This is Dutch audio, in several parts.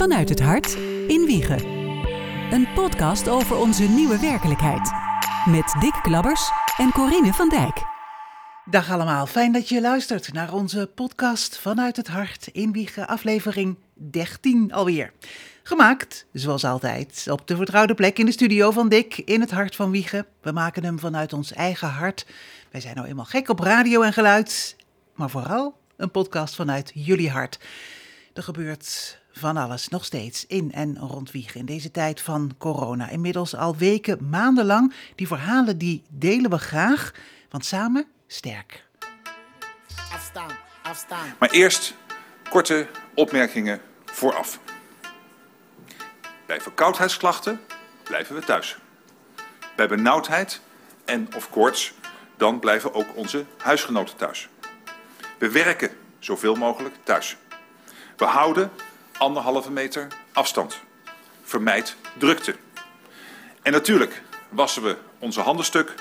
Vanuit het hart in Wiegen. Een podcast over onze nieuwe werkelijkheid. Met Dick Klabbers en Corine van Dijk. Dag allemaal, fijn dat je luistert naar onze podcast Vanuit het Hart in Wiegen, aflevering 13 alweer. Gemaakt, zoals altijd, op de vertrouwde plek in de studio van Dick in het hart van Wiegen. We maken hem vanuit ons eigen hart. Wij zijn nou eenmaal gek op radio en geluid, maar vooral een podcast vanuit jullie hart. Er gebeurt van alles nog steeds in en rond Wiegen in deze tijd van corona. Inmiddels al weken, maandenlang. Die verhalen die delen we graag, want samen sterk. Afstaan, afstaan. Maar eerst korte opmerkingen vooraf. Bij verkoudheidsklachten blijven we thuis. Bij benauwdheid en of koorts, dan blijven ook onze huisgenoten thuis. We werken zoveel mogelijk thuis. We houden anderhalve meter afstand. Vermijd drukte. En natuurlijk wassen we onze handen stuk,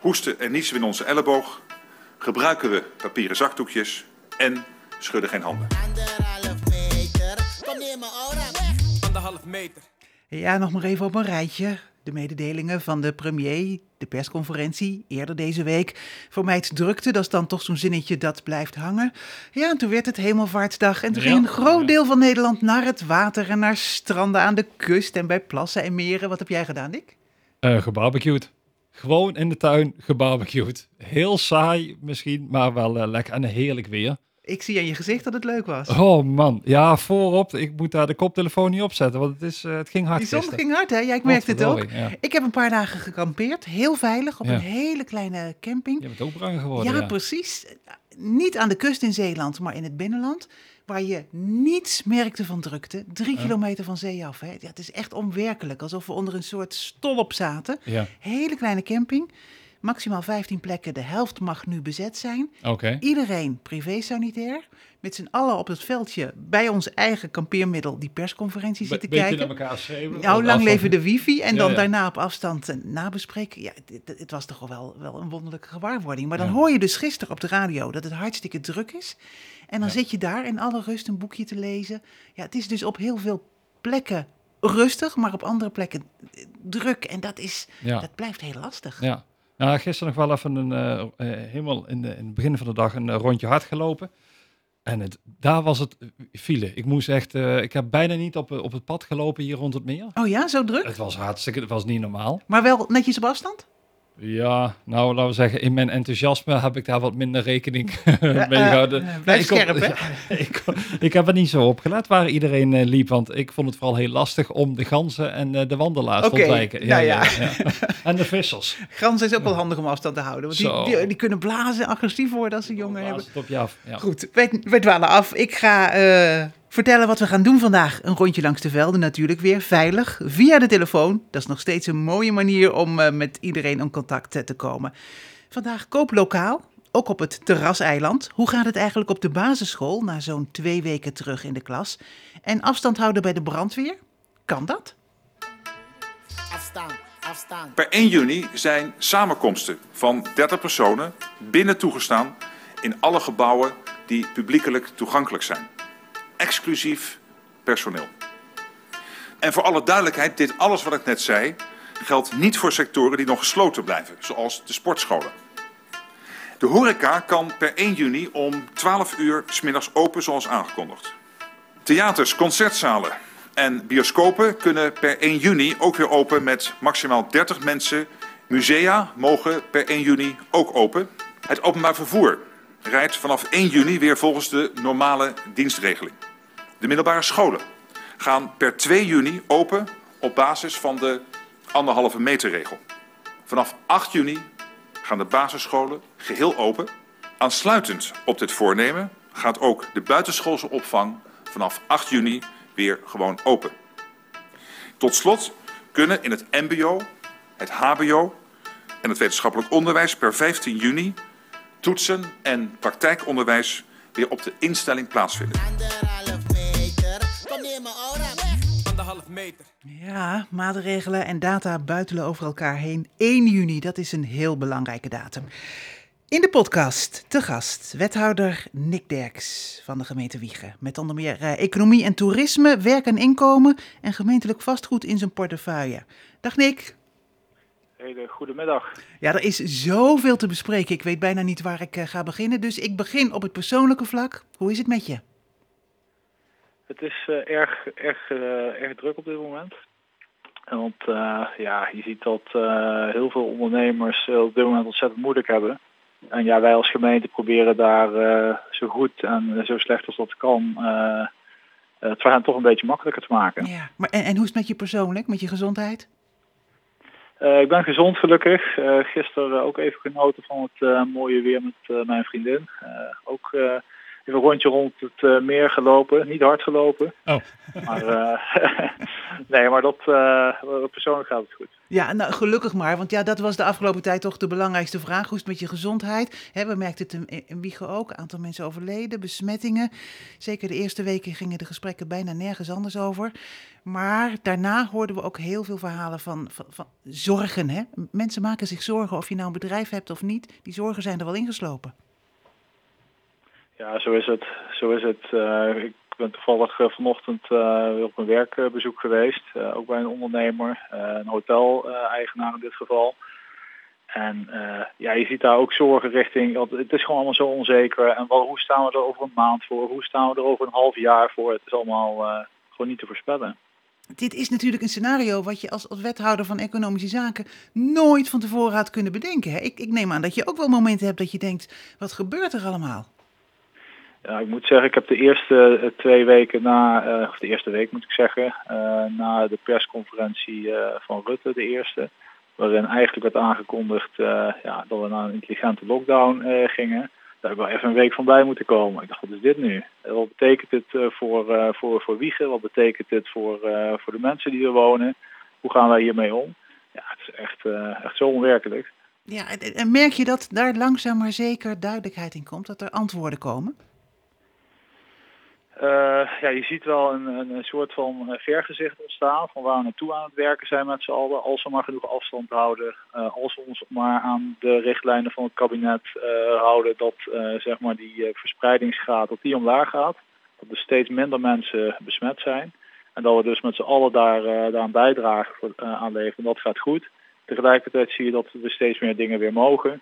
hoesten en niezen we in onze elleboog, gebruiken we papieren zakdoekjes en schudden geen handen. Anderhalf meter. Kom neer mijn aura weg. Anderhalf meter. Ja, nog maar even op een rijtje. De mededelingen van de premier, de persconferentie eerder deze week. Vermijd drukte, dat is dan toch zo'n zinnetje dat blijft hangen. Ja, en toen werd het Hemelvaartsdag en toen Ja. ging een groot deel van Nederland naar het water en naar stranden aan de kust en bij plassen en meren. Wat heb jij gedaan, Dick? Eh gebarbecued. Gewoon in de tuin gebarbecued. Heel saai misschien, maar wel eh, lekker en heerlijk weer. Ik zie aan je gezicht dat het leuk was. Oh man, ja voorop. Ik moet daar de koptelefoon niet opzetten, want het, is, eh, het ging hard Die zon ging hard, hè? Ja, ik merkte het ook. Ja. Ik heb een paar dagen gekampeerd, heel veilig, op Ja. een hele kleine camping. Je bent ook bruin geworden. Ja, Ja, precies. Niet aan de kust in Zeeland, maar in het binnenland. Waar je niets merkte van drukte. Drie kilometer van zee af. Hè. Ja, het is echt onwerkelijk. Alsof we onder een soort stolp zaten. Hele kleine camping. Maximaal 15 plekken. De helft mag nu bezet zijn. oké. Iedereen privé-sanitair. Met z'n allen op het veldje bij ons eigen kampeermiddel die persconferentie zitten kijken. naar elkaar schreeuwen. Nou, lang leven de wifi en Ja, dan ja. daarna op afstand eh, nabespreken. Ja, het, was toch wel, wel een wonderlijke gewaarwording. Maar dan Ja. hoor je dus gisteren op de radio dat het hartstikke druk is. En dan zit je daar in alle rust een boekje te lezen. Ja, het is dus op heel veel plekken rustig, maar op andere plekken eh, druk. En dat, is, Ja. dat blijft heel lastig. Ja. Nou, gisteren nog wel even een, eh, eh, helemaal in, de, in het begin van de dag een eh, rondje hard gelopen. En het, daar was het file. Ik moest echt, ik heb bijna niet op, op het pad gelopen hier rond het meer. Oh ja, zo druk? Het was hartstikke, het was niet normaal. Maar wel netjes op afstand? Ja, nou laten we zeggen, in mijn enthousiasme heb ik daar wat minder rekening mee eh, gehouden. eh, blijf ik scherp, hè? ja, ik, ik heb er niet zo op gelet waar iedereen eh, liep, want ik vond het vooral heel lastig om de ganzen en eh, de wandelaars te ontwijken. nou ja. En de vissers. Gans is ook wel handig om afstand te houden. Want die, die, die kunnen blazen, agressief worden als ze jongen hebben. Het op je af. Ja. Goed, wij, wij dwalen af. Ik ga eh, vertellen wat we gaan doen vandaag. Een rondje langs de velden natuurlijk weer, veilig, via de telefoon. Dat is nog steeds een mooie manier om eh, met iedereen in contact eh, te komen. Vandaag koop lokaal, ook op het terraseiland. Hoe gaat het eigenlijk op de basisschool na zo'n twee weken terug in de klas? En afstand houden bij de brandweer? Kan dat? Afstaan, afstaan. Per 1 juni zijn samenkomsten van 30 personen binnen toegestaan in alle gebouwen die publiekelijk toegankelijk zijn. Exclusief personeel. En voor alle duidelijkheid, dit alles wat ik net zei geldt niet voor sectoren die nog gesloten blijven, zoals de sportscholen. De horeca kan per 1 juni om 12 uur 's middags open zoals aangekondigd. Theaters, concertzalen en bioscopen kunnen per 1 juni ook weer open met maximaal 30 mensen. Musea mogen per 1 juni ook open. Het openbaar vervoer rijdt vanaf 1 juni weer volgens de normale dienstregeling. De middelbare scholen gaan per 2 juni open op basis van de anderhalve meter regel. Vanaf 8 juni gaan de basisscholen geheel open. Aansluitend op dit voornemen gaat ook de buitenschoolse opvang vanaf 8 juni weer gewoon open. Tot slot kunnen in het MBO, het HBO en het wetenschappelijk onderwijs per 15 juni toetsen en praktijkonderwijs weer op de instelling plaatsvinden. Anderhalf meter. Kom neer mijn aura weg. Anderhalf meter. Ja, maatregelen en data buitelen over elkaar heen. 1 juni, dat is een heel belangrijke datum. In de podcast te gast wethouder Nick Derks van de gemeente Wiegen. Met onder meer uh, economie en toerisme, werk en inkomen en gemeentelijk vastgoed in zijn portefeuille. Dag Nick. Hele goedemiddag. Ja, er is zoveel te bespreken. Ik weet bijna niet waar ik uh, ga beginnen. Dus ik begin op het persoonlijke vlak. Hoe is het met je? Het is uh, erg, erg, erg druk op dit moment. Want ja, je ziet dat heel veel ondernemers op dit moment ontzettend moeilijk hebben. En ja, wij als gemeente proberen daar zo goed en zo slecht als dat kan, het voor hen toch een beetje makkelijker te maken. Ja, maar en, en hoe is het met je persoonlijk, met je gezondheid? Uh, ik ben gezond gelukkig. gisteren ook even genoten van het mooie weer met mijn vriendin. ook een rondje rond het meer gelopen. Niet hard gelopen. Oh. Maar, nee, maar dat, persoonlijk gaat het goed. Ja, nou gelukkig maar, want ja, dat was de afgelopen tijd toch de belangrijkste vraag. Hoe is het met je gezondheid? He, we merkten het in, in Wiegen ook, een aantal mensen overleden, besmettingen. Zeker de eerste weken gingen de gesprekken bijna nergens anders over. Maar daarna hoorden we ook heel veel verhalen van, van, van zorgen. Hè? Mensen maken zich zorgen of je nou een bedrijf hebt of niet. Die zorgen zijn er wel ingeslopen. Ja, zo is het. Zo is het. Uh, ik ben toevallig uh, vanochtend uh, op een werkbezoek geweest. Ook bij een ondernemer, een hotel-eigenaar in dit geval. En ja, je ziet daar ook zorgen richting, want het is gewoon allemaal zo onzeker. En hoe staan we er over een maand voor? Hoe staan we er over een half jaar voor? Het is allemaal gewoon niet te voorspellen. Dit is natuurlijk een scenario wat je als, als wethouder van economische zaken nooit van tevoren had kunnen bedenken. Hè? Ik, ik neem aan dat je ook wel momenten hebt dat je denkt, wat gebeurt er allemaal? Ja, ik moet zeggen, ik heb de eerste uh, twee weken na, uh, of de eerste week moet ik zeggen, uh, na de persconferentie van Rutte, de eerste, waarin eigenlijk werd aangekondigd ja, dat we naar een intelligente lockdown gingen. Daar heb ik wel even een week van bij moeten komen. Ik dacht, wat is dit nu? Wat betekent dit voor, voor, voor Wiegen? Wat betekent dit voor, voor de mensen die er wonen? Hoe gaan wij hiermee om? Ja, het is echt, echt zo onwerkelijk. Ja, en merk je dat daar langzaam maar zeker duidelijkheid in komt, dat er antwoorden komen? Uh, ja, je ziet wel een, een, soort van uh, vergezicht ontstaan van waar we naartoe aan het werken zijn met z'n allen. Als we maar genoeg afstand houden, uh, als we ons maar aan de richtlijnen van het kabinet houden dat zeg maar die verspreidingsgraad dat die omlaag gaat. Dat er steeds minder mensen besmet zijn. En dat we dus met z'n allen daar, daaraan bijdragen voor, aan leven. En dat gaat goed. Tegelijkertijd zie je dat we steeds meer dingen weer mogen.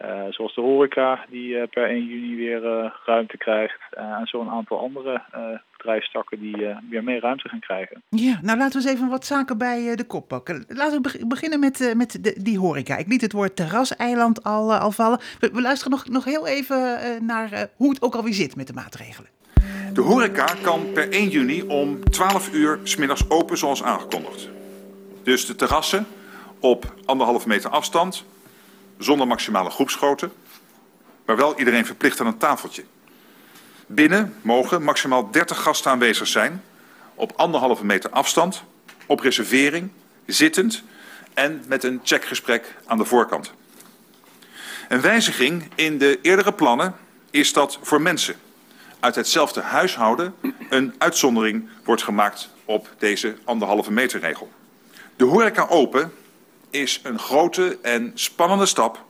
Uh, zoals de horeca die uh, per 1 juni weer uh, ruimte krijgt. en zo'n aantal andere bedrijfstakken die weer meer ruimte gaan krijgen. Ja, nou laten we eens even wat zaken bij de kop pakken. Laten we beginnen met, met de, die horeca. Ik liet het woord terraseiland al, al vallen. We, we, luisteren nog, nog heel even naar hoe het ook alweer zit met de maatregelen. De horeca kan per 1 juni om 12 uur smiddags open zoals aangekondigd. Dus de terrassen op anderhalve meter afstand zonder maximale groepsgrootte, maar wel iedereen verplicht aan een tafeltje. Binnen mogen maximaal 30 gasten aanwezig zijn, op anderhalve meter afstand, op reservering, zittend en met een checkgesprek aan de voorkant. Een wijziging in de eerdere plannen is dat voor mensen uit hetzelfde huishouden een uitzondering wordt gemaakt op deze anderhalve meter regel. De horeca open is een grote en spannende stap.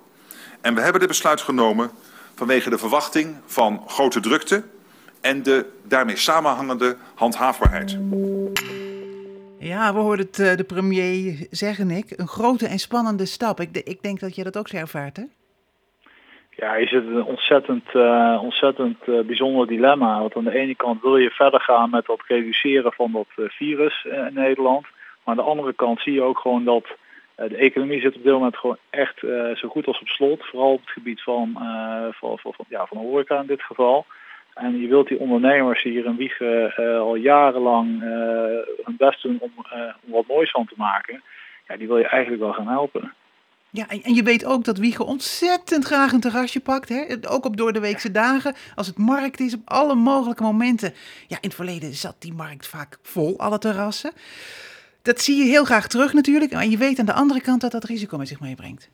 En we hebben dit besluit genomen vanwege de verwachting van grote drukte en de daarmee samenhangende handhaafbaarheid. Ja, we hoorden het uh, de premier zeggen, ik. Een grote en spannende stap. Ik, ik, denk dat je dat ook zo ervaart, hè? Ja, je zit een ontzettend, uh, ontzettend uh, bijzonder dilemma. Want aan de ene kant wil je verder gaan met dat reduceren van dat virus in Nederland. Maar aan de andere kant zie je ook gewoon dat eh, de economie zit op dit moment gewoon echt uh, zo goed als op slot. Vooral op het gebied van, uh, van, van, van, ja, van horeca in dit geval. En je wilt die ondernemers hier in Wiegen al jarenlang hun best doen om, om wat moois van te maken. Ja, die wil je eigenlijk wel gaan helpen. Ja, en je weet ook dat Wiegen ontzettend graag een terrasje pakt. Hè? Ook op door de weekse dagen. Als het markt is, op alle mogelijke momenten. Ja, in het verleden zat die markt vaak vol, alle terrassen. Dat zie je heel graag terug natuurlijk. Maar je weet aan de andere kant dat dat risico met zich meebrengt.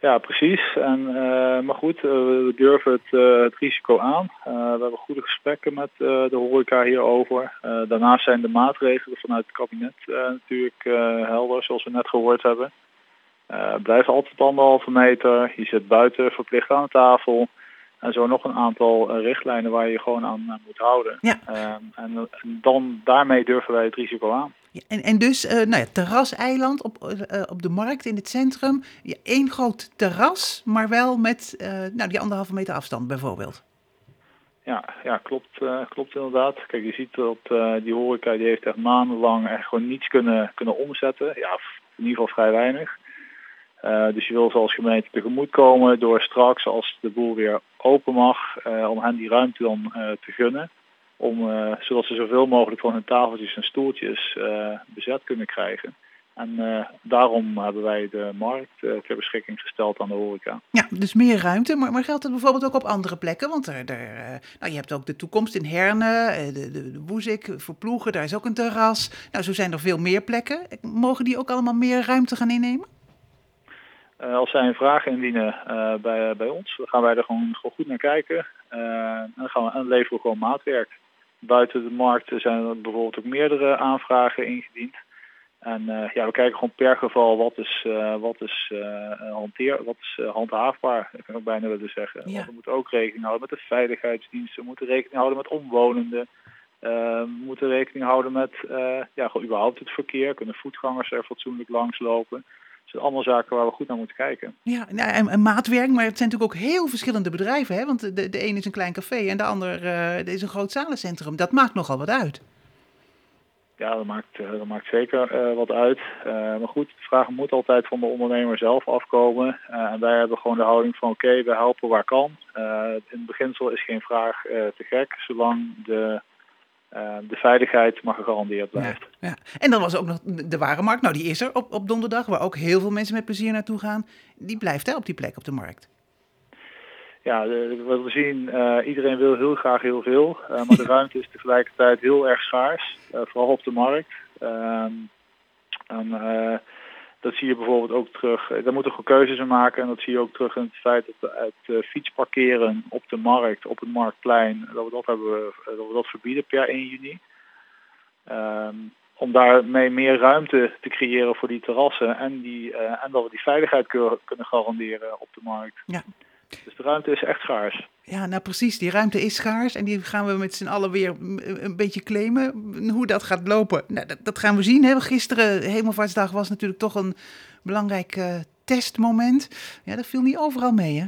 Ja, precies. En, uh, maar goed, uh, we durven het, uh, het risico aan. we hebben goede gesprekken met de horeca hierover. daarnaast zijn de maatregelen vanuit het kabinet natuurlijk helder, zoals we net gehoord hebben. Blijf altijd anderhalve meter. Je zit buiten verplicht aan de tafel. En zo nog een aantal richtlijnen waar je gewoon aan moet houden. Ja. en, en dan daarmee durven wij het risico aan. En, en dus, nou ja, terraseiland op, op de markt in het centrum. Ja, één groot terras, maar wel met nou, die anderhalve meter afstand bijvoorbeeld. Ja, ja klopt, klopt inderdaad. Kijk, je ziet dat die horeca die heeft echt maandenlang echt gewoon niets kunnen, kunnen omzetten. Ja, in ieder geval vrij weinig. Uh, dus je wil als gemeente tegemoet komen door straks, als de boel weer open mag, uh, om hen die ruimte dan uh, te gunnen. Om, zodat ze zoveel mogelijk van hun tafeltjes en stoeltjes bezet kunnen krijgen. En daarom hebben wij de markt ter beschikking gesteld aan de horeca. Ja, dus meer ruimte. Maar, maar geldt dat bijvoorbeeld ook op andere plekken? Want er, er, nou, je hebt ook de toekomst in Herne, de, de, de Woezik, Verploegen, daar is ook een terras. Nou, zo zijn er veel meer plekken. Mogen die ook allemaal meer ruimte gaan innemen? Uh, als zij een vraag indienen uh, bij, bij ons, dan gaan wij er gewoon, gewoon goed naar kijken. Uh, en dan gaan we, en leveren we gewoon maatwerk. Buiten de markt zijn er bijvoorbeeld ook meerdere aanvragen ingediend. En ja, we kijken gewoon per geval wat is, wat is, hanteer, wat is handhaafbaar, ik kan ook bijna willen zeggen. Ja. Want we moeten ook rekening houden met de veiligheidsdiensten, we moeten rekening houden met omwonenden. we moeten rekening houden met ja, gewoon überhaupt het verkeer. Kunnen voetgangers er fatsoenlijk langs lopen? Dat zijn allemaal zaken waar we goed naar moeten kijken. Ja, nou, en, en, maatwerk, maar het zijn natuurlijk ook heel verschillende bedrijven. Hè? Want de, de een is een klein café en de ander uh, is een groot zalencentrum. Dat maakt nogal wat uit. Ja, dat maakt, uh, dat maakt zeker uh, wat uit. maar goed, de vraag moet altijd van de ondernemer zelf afkomen. en wij hebben gewoon de houding van oké, okay, we helpen waar kan. in het beginsel is geen vraag te gek, zolang de de veiligheid maar gegarandeerd blijft. Ja, ja. En dan was ook nog de warenmarkt. Nou, die is er op, op donderdag, waar ook heel veel mensen met plezier naartoe gaan. Die blijft hè, op die plek op de markt. Ja, wat we zien, uh, iedereen wil heel graag heel veel. Uh, maar de ruimte is tegelijkertijd heel erg schaars. vooral op de markt. Ehm, en dat zie je bijvoorbeeld ook terug. Daar moeten we keuzes in maken. En dat zie je ook terug in het feit dat het uh, fietsparkeren op de markt, op het marktplein, dat we dat, hebben, dat, we dat verbieden per 1 juni. Um, om daarmee meer ruimte te creëren voor die terrassen en, die, en dat we die veiligheid kunnen garanderen op de markt. Ja. Dus de ruimte is echt schaars. Ja, nou precies. Die ruimte is schaars en die gaan we met z'n allen weer een beetje claimen. Hoe dat gaat lopen, nou, dat, dat, gaan we zien. Hè. Gisteren, Hemelvaartsdag, was natuurlijk toch een belangrijk uh, testmoment. Ja, dat viel niet overal mee, hè?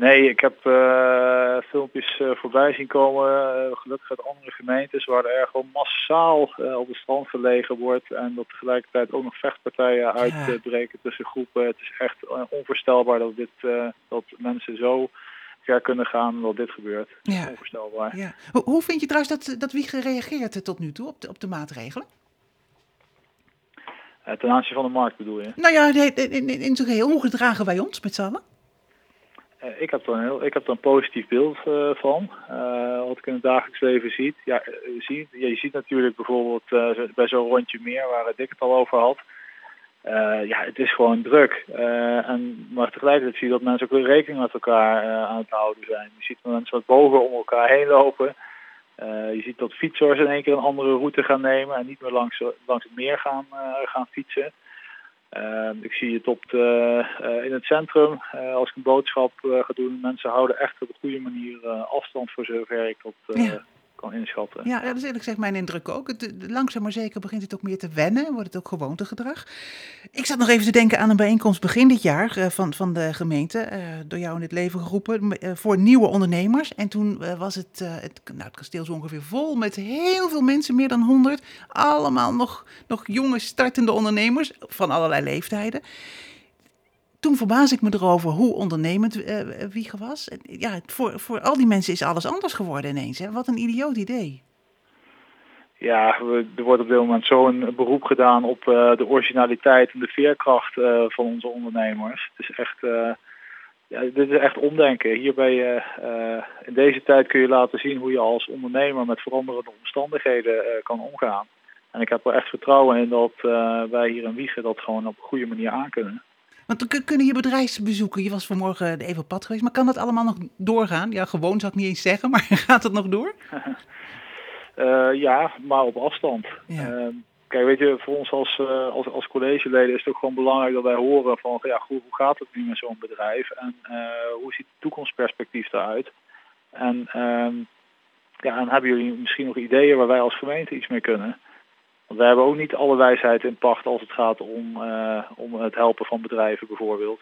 Nee, ik heb uh, filmpjes uh, voorbij zien komen, uh, gelukkig uit andere gemeentes, waar er gewoon massaal op het strand gelegen wordt en dat tegelijkertijd ook nog vechtpartijen uitbreken tussen groepen. Het is echt onvoorstelbaar dat, dit, dat mensen zo ver kunnen gaan dat dit gebeurt. Ja. Onvoorstelbaar. Ja. Hoe, hoe vind je trouwens dat, dat wie gereageerd tot nu toe op de, op de maatregelen? ten aanzien van de markt bedoel je? Nou ja, in, in, in zijn geheel, hoe gedragen wij ons met z'n allen? Uh, ik heb er een, heel, ik heb er een positief beeld uh, van, uh, wat ik in het dagelijks leven ziet. Ja, je, ziet, ja, je ziet natuurlijk bijvoorbeeld bij zo'n rondje meer, waar Dick het al over had. ja, het is gewoon druk. en, maar tegelijkertijd zie je dat mensen ook weer rekening met elkaar aan het houden zijn. Je ziet mensen wat bogen om elkaar heen lopen. je ziet dat fietsers in één keer een andere route gaan nemen en niet meer langs, langs het meer gaan, gaan fietsen. Uh, ik zie het op de, uh, in het centrum, uh, als ik een boodschap ga doen. Mensen houden echt op een goede manier afstand voor zover ik ja. Kan inschatten. Ja, dat is eerlijk gezegd mijn indruk ook. Het, langzaam maar zeker begint het ook meer te wennen. Wordt het ook gewoontegedrag. Ik zat nog even te denken aan een bijeenkomst begin dit jaar van, van de gemeente. door jou in het leven geroepen. voor nieuwe ondernemers. En toen was het, het, nou, het kasteel zo ongeveer vol met heel veel mensen. Meer dan 100. Allemaal nog, nog jonge startende ondernemers van allerlei leeftijden. Toen verbaas ik me erover hoe ondernemend uh, Wiege was. Ja, voor, voor al die mensen is alles anders geworden ineens. Hè? Wat een idioot idee. Ja, er wordt op dit moment zo'n beroep gedaan op uh, de originaliteit en de veerkracht van onze ondernemers. Het is echt, ja, dit is echt omdenken. Hier ben je, in deze tijd kun je laten zien hoe je als ondernemer met veranderende omstandigheden kan omgaan. En ik heb er echt vertrouwen in dat wij hier in Wiegen dat gewoon op een goede manier aankunnen. Want we kunnen je bedrijfsbezoeken. Je was vanmorgen even op pad geweest. Maar kan dat allemaal nog doorgaan? Ja, gewoon zou ik niet eens zeggen, maar gaat het nog door? uh, ja, maar op afstand. Ja. Uh, kijk, weet je, voor ons als, eh, als, als collegeleden is het ook gewoon belangrijk dat wij horen van, ja, goed, hoe gaat het nu met zo'n bedrijf en eh, hoe ziet het toekomstperspectief eruit? En, ehm, ja, en hebben jullie misschien nog ideeën waar wij als gemeente iets mee kunnen? Want wij hebben ook niet alle wijsheid in pacht als het gaat om, eh, om het helpen van bedrijven bijvoorbeeld.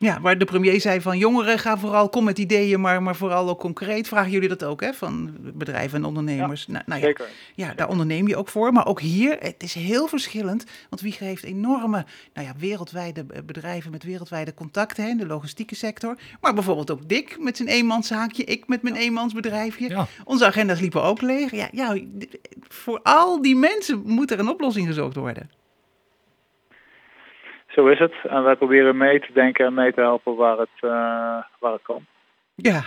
Ja, waar de premier zei van jongeren, ga vooral, kom met ideeën, maar, maar vooral ook concreet. Vragen jullie dat ook, hè, van bedrijven en ondernemers? nou, nou ja, Zeker. ja, daar onderneem je ook voor. Maar ook hier, het is heel verschillend. Want Wiegen heeft enorme, nou ja, wereldwijde eh, bedrijven met wereldwijde contacten hè, in de logistieke sector. Maar bijvoorbeeld ook Dick met zijn eenmanszaakje, ik met mijn eenmansbedrijfje. Ja. Onze agenda's liepen ook leeg. Ja, ja, voor al die mensen moet er een oplossing gezocht worden. Zo is het. En wij proberen mee te denken en mee te helpen waar het, eh, waar het kan. Ja,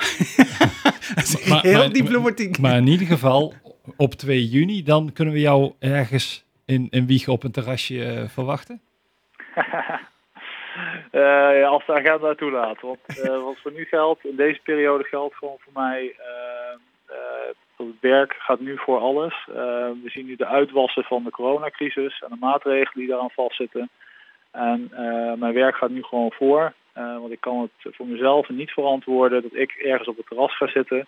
Maar- heel maar- diplomatiek. Maar in ieder geval, op 2 juni, dan kunnen we jou ergens in, in Wiegen op een terrasje eh, verwachten. Eh, ja, als de agenda toelaat. Want eh, wat voor nu geldt, in deze periode geldt gewoon voor mij, dat het werk gaat nu voor alles. Eh, we zien nu de uitwassen van de coronacrisis en de maatregelen die daaraan vastzitten. En eh, mijn werk gaat nu gewoon voor. Eh, want ik kan het voor mezelf niet verantwoorden dat ik ergens op het terras ga zitten.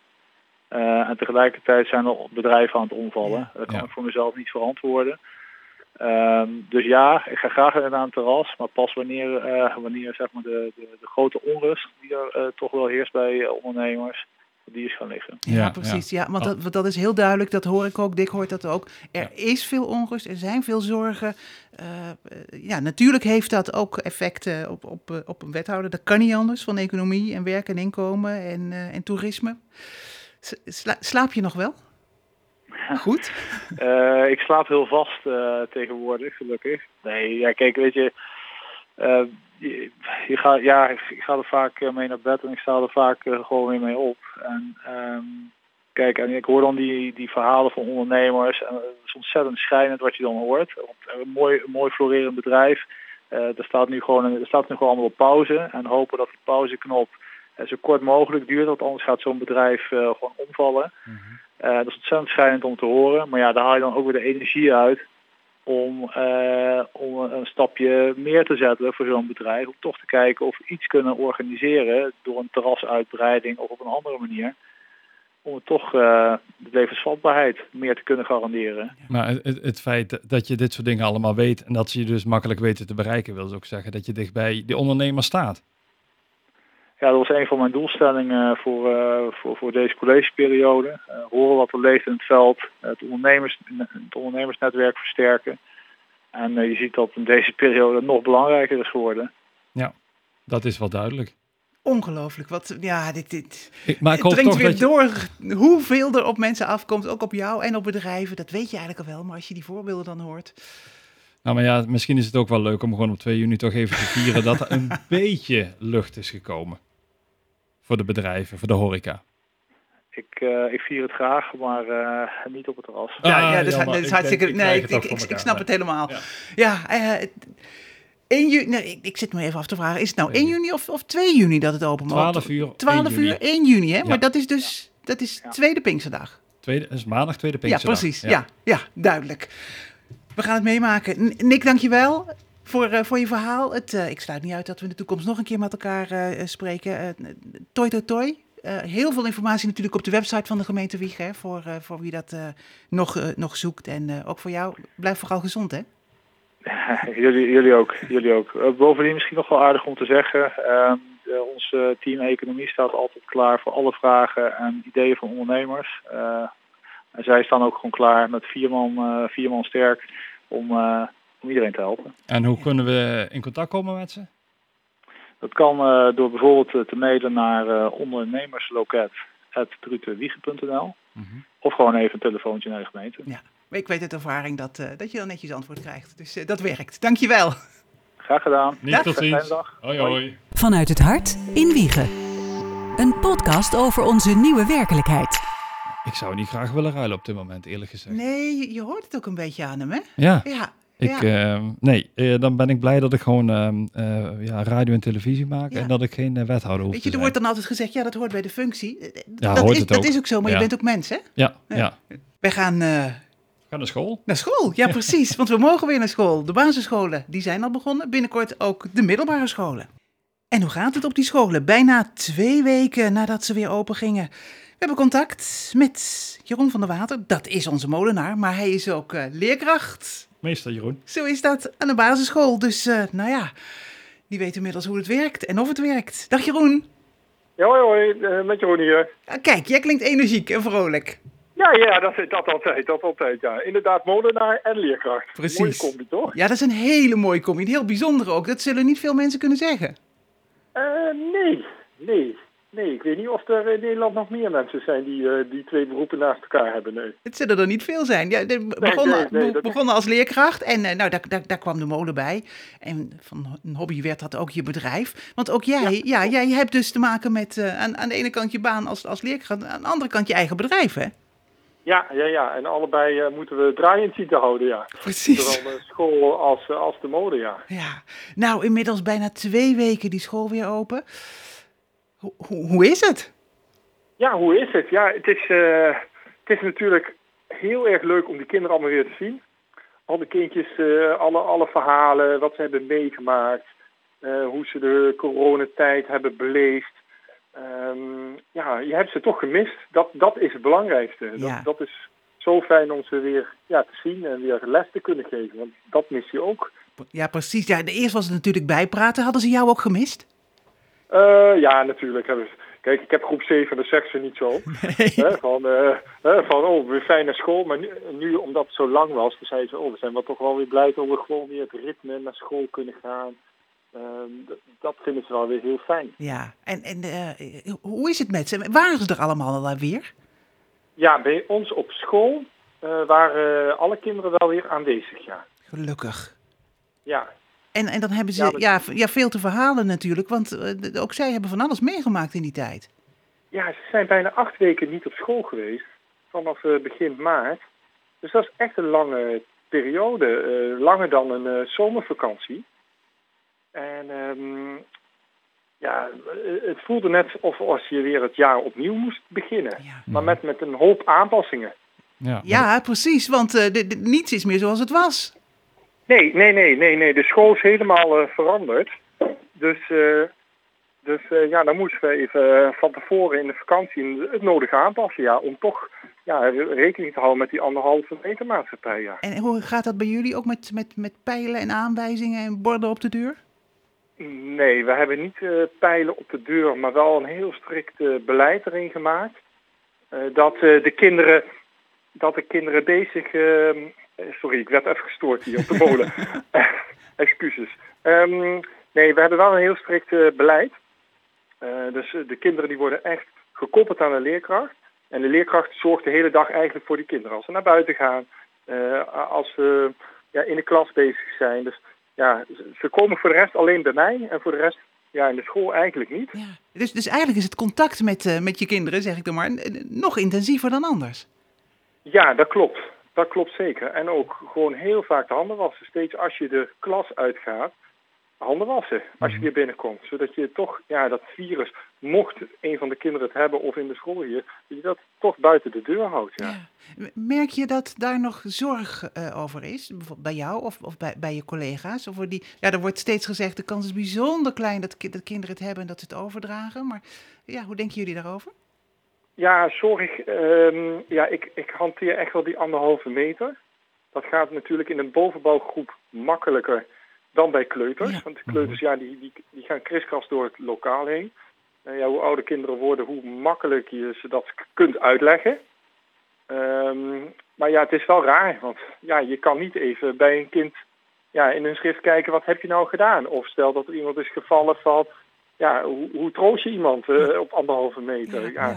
Eh, en tegelijkertijd zijn er bedrijven aan het omvallen. Dat kan Ja. ik voor mezelf niet verantwoorden. Ehm, dus ja, ik ga graag naar een terras, maar pas wanneer, wanneer zeg maar de, de, de grote onrust die er toch wel heerst bij ondernemers, die is gaan liggen. Ja, Ja, precies. Ja. ja. want Oh. dat, dat is heel duidelijk. Dat hoor ik ook. Dick hoort dat ook. Er is veel onrust. Er zijn veel zorgen. Eh, eh, ja, natuurlijk heeft dat ook effecten op, op, eh, op een wethouder. Dat kan niet anders van economie en werk en inkomen en, eh, en toerisme. Sla- slaap je nog wel? Goed. Eh, ik slaap heel vast eh, tegenwoordig, gelukkig. Nee, ja, kijk, weet je, je, je gaat, ja, ik ga er vaak eh, mee naar bed en ik sta er vaak eh, gewoon weer mee op. En ehm, kijk, en ik hoor dan die, die verhalen van ondernemers en het is ontzettend schrijnend wat je dan hoort. Want een mooi, een mooi florerend bedrijf, eh er staat nu gewoon, er staat nu gewoon allemaal op pauze en hopen dat die pauzeknop eh, zo kort mogelijk duurt, want anders gaat zo'n bedrijf eh, gewoon omvallen. Eh, dat is ontzettend schrijnend om te horen. Maar ja, daar haal je dan ook weer de energie uit om, eh, om een stapje meer te zetten voor zo'n bedrijf. Om toch te kijken of we iets kunnen organiseren door een terrasuitbreiding of op een andere manier. Om het toch eh, de levensvatbaarheid meer te kunnen garanderen. Maar het, het- feit dat- je dit soort dingen allemaal weet en dat ze je dus makkelijk weten te bereiken, wil dus ook zeggen dat je dicht bij die ondernemer staat. Ja, dat was een van mijn doelstellingen voor, eh, voor, voor deze collegeperiode. Eh, horen wat er leeft in het veld, het, ondernemers, het ondernemersnetwerk versterken. En eh, je ziet dat in deze periode nog belangrijker is geworden. Dat is wel duidelijk. Ongelooflijk. Wat, ja, dit, dit Ik, maar ik het hoop dringt toch weer dat je, door hoeveel er op mensen afkomt. Ook op jou en op bedrijven. Dat weet je eigenlijk al wel. Maar als je die voorbeelden dan hoort. Nou, maar ja, misschien is het ook wel leuk om gewoon op 2 juni toch even te vieren dat er een beetje lucht is gekomen. Voor de bedrijven, voor de horeca. Ik, eh, ik vier het graag, maar eh, niet op het terras. Ja, Ah, ja dat is, jammer. dat is Ik hartstikke... ik nee, ik, snap het helemaal. Ja. Ja, eh 1 juni... Nee, ik, ik zit me even af te vragen. Is het nou 1 juni of, of 2 juni dat het open mag? 12 uur, 12 1 uur, juni. 1 juni, hè? Ja. Maar dat is dus... Dat is Ja. tweede Pinksterdag. Tweede, is maandag, tweede Ja, Pinksterdag. precies. Ja. Ja, duidelijk. We gaan het meemaken. Nick, dankjewel voor, eh, voor je verhaal. Het, eh, ik sluit niet uit dat we in de toekomst nog een keer met elkaar eh, spreken. Toi, toi, toi. Heel veel informatie natuurlijk op de website van de gemeente Wiegen. hè, Voor, voor wie dat nog, nog zoekt. En ook voor jou. Blijf vooral gezond, hè? jullie, jullie ook. Jullie ook. Bovendien misschien nog wel aardig om te zeggen. ehm, eh, ons team economie staat altijd klaar voor alle vragen en ideeën van ondernemers. En zij staan ook gewoon klaar met vier man, vier man sterk om, om iedereen te helpen. En hoe kunnen we in contact komen met ze? Dat kan eh, door bijvoorbeeld eh, te mailen naar uh, ondernemersloket.drutewiegen.nl Mhm. of gewoon even een telefoontje naar de gemeente. Ik weet uit ervaring dat, eh, dat je dan netjes antwoord krijgt. Dus eh, dat werkt. Dankjewel. Graag gedaan. Niet tot Fijne ziens. dag. Hoi hoi. Vanuit het hart in Wiegen. Een podcast over onze nieuwe werkelijkheid. Ik zou niet graag willen ruilen op dit moment, eerlijk gezegd. Nee, je, je hoort het ook een beetje aan hem, hè? Ja, Ja. Ik, ja. ehm, nee, eh, dan ben ik blij dat ik gewoon ehm, eh, ja, radio en televisie maak Ja. en dat ik geen eh, wethouder hoef Weet te je, er wordt dan altijd gezegd, ja, dat hoort bij de functie. Eh, Ja, dat, hoort is, het dat ook. is ook zo, maar Ja. je bent ook mens, hè? Ja, Ja. ja. Wij gaan, eh, Ga naar school. Naar school, ja precies. Want we mogen weer naar school. De basisscholen, die zijn al begonnen. Binnenkort ook de middelbare scholen. En hoe gaat het op die scholen? Bijna twee weken nadat ze weer open gingen. We hebben contact met Jeroen van der Water. Dat is onze molenaar, maar hij is ook eh, leerkracht. Meester Jeroen. Zo is dat aan de basisschool. Dus eh, nou ja, die weet inmiddels hoe het werkt en of het werkt. Dag Jeroen. Ja, hoi, hoi, eh, met Jeroen hier. Ah, Kijk, jij klinkt energiek en vrolijk. Ja, ja, dat, dat altijd, dat altijd, ja. Inderdaad, molenaar en leerkracht. Precies. Mooie combi, toch? Ja, dat is een hele mooie combi. Heel bijzonder ook. Dat zullen niet veel mensen kunnen zeggen. Eh, nee, nee, nee. Ik weet niet of er in Nederland nog meer mensen zijn die eh, die twee beroepen naast elkaar hebben, nee. Het zullen er niet veel zijn. Ja, de, begonnen, nee, nee, begonnen als leerkracht en eh, nou, daar, daar, daar kwam de molen bij. En van een hobby werd dat ook je bedrijf. Want ook jij, ja. jij hebt dus te maken met eh, aan, aan de ene kant je baan als, als leerkracht, aan de andere kant je eigen bedrijf, hè? Ja, ja, ja. En allebei moeten we draaiend zien te houden, ja. Precies. Zowel de school als, als de mode, ja. Ja, nou inmiddels bijna twee weken die school weer open. Hoe, is het? Ja, hoe is het? Ja, het is, eh, het is natuurlijk heel erg leuk om die kinderen allemaal weer te zien. Al de kindjes, eh, alle, alle verhalen, wat ze hebben meegemaakt. eh, hoe ze de coronatijd hebben beleefd. Ehm, ja, je hebt ze toch gemist. Dat, dat is het belangrijkste. Ja. Dat, dat is zo fijn om ze weer ja, te zien en weer les te kunnen geven. Want dat mis je ook. Ja, precies. Ja, de eerst was het natuurlijk bijpraten. Hadden ze jou ook gemist? Eh, ja, natuurlijk. Kijk, ik heb groep 7, dat zegt ze niet zo. Van, eh, hè, van, oh, weer fijn naar school. Maar nu, nu, omdat het zo lang was, zeiden ze, oh, we zijn wel toch wel weer blij dat we gewoon weer het ritme naar school kunnen gaan. Ehm, dat vinden ze wel weer heel fijn. Ja, en, en eh, hoe is het met ze? Waren ze er allemaal al weer? Ja, bij ons op school eh, waren alle kinderen wel weer aanwezig, ja. Gelukkig. Ja, En, en dan hebben ze Ja, ja, dat- v- ja, veel te verhalen natuurlijk, want eh, ook zij hebben van alles meegemaakt in die tijd. ja, ze zijn bijna acht weken niet op school geweest, vanaf eh, begin maart. Dus dat is echt een lange periode, eh, langer dan een eh, zomervakantie. En ehm, ja, het voelde net of als je weer het jaar opnieuw moest beginnen. Ja, Maar met, met een hoop aanpassingen. Ja, ja precies, want eh, de- de- niets is meer zoals het was. Nee, nee, nee, nee, nee. De school is helemaal eh, veranderd. Dus, eh, dus eh, ja, dan moesten we even van tevoren in de vakantie het nodige aanpassen. Ja, om toch ja, rekening te houden met die anderhalve meter maatschappij. Ja. En hoe gaat dat bij jullie ook met, met, met pijlen en aanwijzingen en borden op de deur? Nee, we hebben niet pijlen op de deur, maar wel een heel strikt beleid erin gemaakt. Dat, de kinderen, dat de kinderen bezig... eh, sorry, ik werd even gestoord hier op de molen. Eh, Excuses. Ehm, nee, we hebben wel een heel strikt eh, beleid. Dus de kinderen die worden echt gekoppeld aan een leerkracht. En de leerkracht zorgt de hele dag eigenlijk voor die kinderen. Als ze naar buiten gaan, als ze ja, in de klas bezig zijn. Dus ja, ze- komen voor de rest alleen bij mij en voor de rest ja, in de school eigenlijk niet. Ja. Dus, dus eigenlijk is het contact met, met je kinderen, zeg ik dan maar, nog intensiever dan anders. Ja, dat klopt. Dat klopt zeker. En ook gewoon heel vaak de handen wassen. Steeds als je de klas uitgaat, handen wassen als je weer binnenkomt. Zodat je toch ja, dat virus, mocht een van de kinderen het hebben of in de school hier, dat je dat toch buiten de deur houdt. Ja. Merk je dat daar nog zorg eh, over is? Bijvoorbeeld bij jou of, of bij, bij je collega's? Of die, ja, er wordt steeds gezegd, de kans is bijzonder klein dat, ki- dat kinderen het hebben en dat ze het overdragen. Maar ja, hoe denken jullie daarover? Ja, zorg. ehm, ja, ik, ik hanteer echt wel die anderhalve meter. Dat gaat natuurlijk in een bovenbouwgroep makkelijker dan bij kleuters. Ja. Want de kleuters ja, die, die, die gaan kriskras door het lokaal heen. En ja, hoe ouder kinderen worden, hoe makkelijk je ze dat kunt uitleggen. Ehm, maar ja, het is wel raar. Want ja, je kan niet even bij een kind ja, in hun schrift kijken, wat heb je nou gedaan? Of stel dat er iemand is gevallen van, ja, hoe, hoe troost je iemand eh, op anderhalve meter? Ja,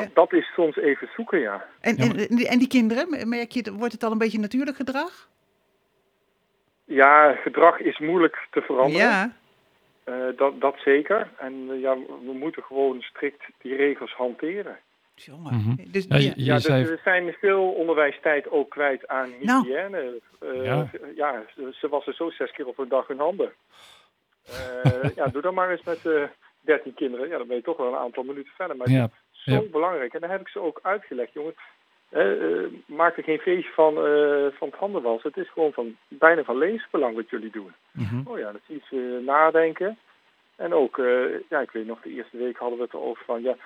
dat, dat is soms even zoeken, ja. En, en, en die- en die kinderen, merk je, wordt het al een beetje natuurlijk gedrag? Ja, gedrag is moeilijk te veranderen. Ja, Eh, dat, dat zeker. En eh, ja, we moeten gewoon strikt die regels hanteren. jongen. Mhm. Dus, Ja, dus zei- we zijn veel onderwijstijd ook kwijt aan Nou. hygiëne. Eh, Ja. ja, ze, ze wassen zo zes keer op een dag hun handen. Eh, ja, doe dan maar eens met eh 13 kinderen. Ja, dan ben je toch wel een aantal minuten verder. Maar Ja, zo ja. belangrijk. En dan heb ik ze ook uitgelegd, jongens. eh, eh, maak er geen feestje van, eh, van het handen was. Het is gewoon van, bijna van levensbelang wat jullie doen. Mhm. Oh ja, dat is iets eh, nadenken. En ook, eh, ja, ik weet nog, de eerste week hadden we het erover van, ja,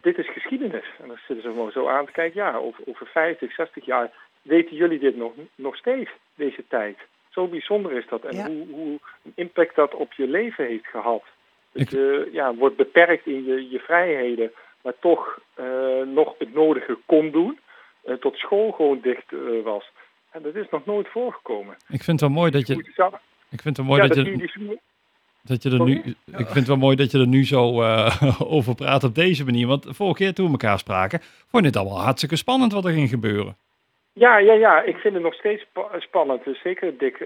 dit is geschiedenis. En dan zitten ze gewoon zo aan te kijken, ja, over, over 50, 60 jaar weten jullie dit nog, nog steeds, deze tijd. Zo bijzonder is dat. En Ja. hoe, hoe een impact dat op je leven heeft gehad. Dat Ik- ja, wordt beperkt in je, je vrijheden, maar toch eh, nog het nodige kon doen. eh, tot school gewoon dicht eh, was. En dat is nog nooit voorgekomen. Ik vind het wel mooi dat je, Moet zelf- ik vind het wel mooi ja, dat dat je, je die- dat je er Sorry? nu, ik vind het wel mooi dat je er nu zo over praat op deze manier. Want de vorige keer toen we elkaar spraken, vond je het allemaal hartstikke spannend wat er ging gebeuren. Ja, ja, ja, ik vind het nog steeds spa- spannend. Dus zeker, Dick.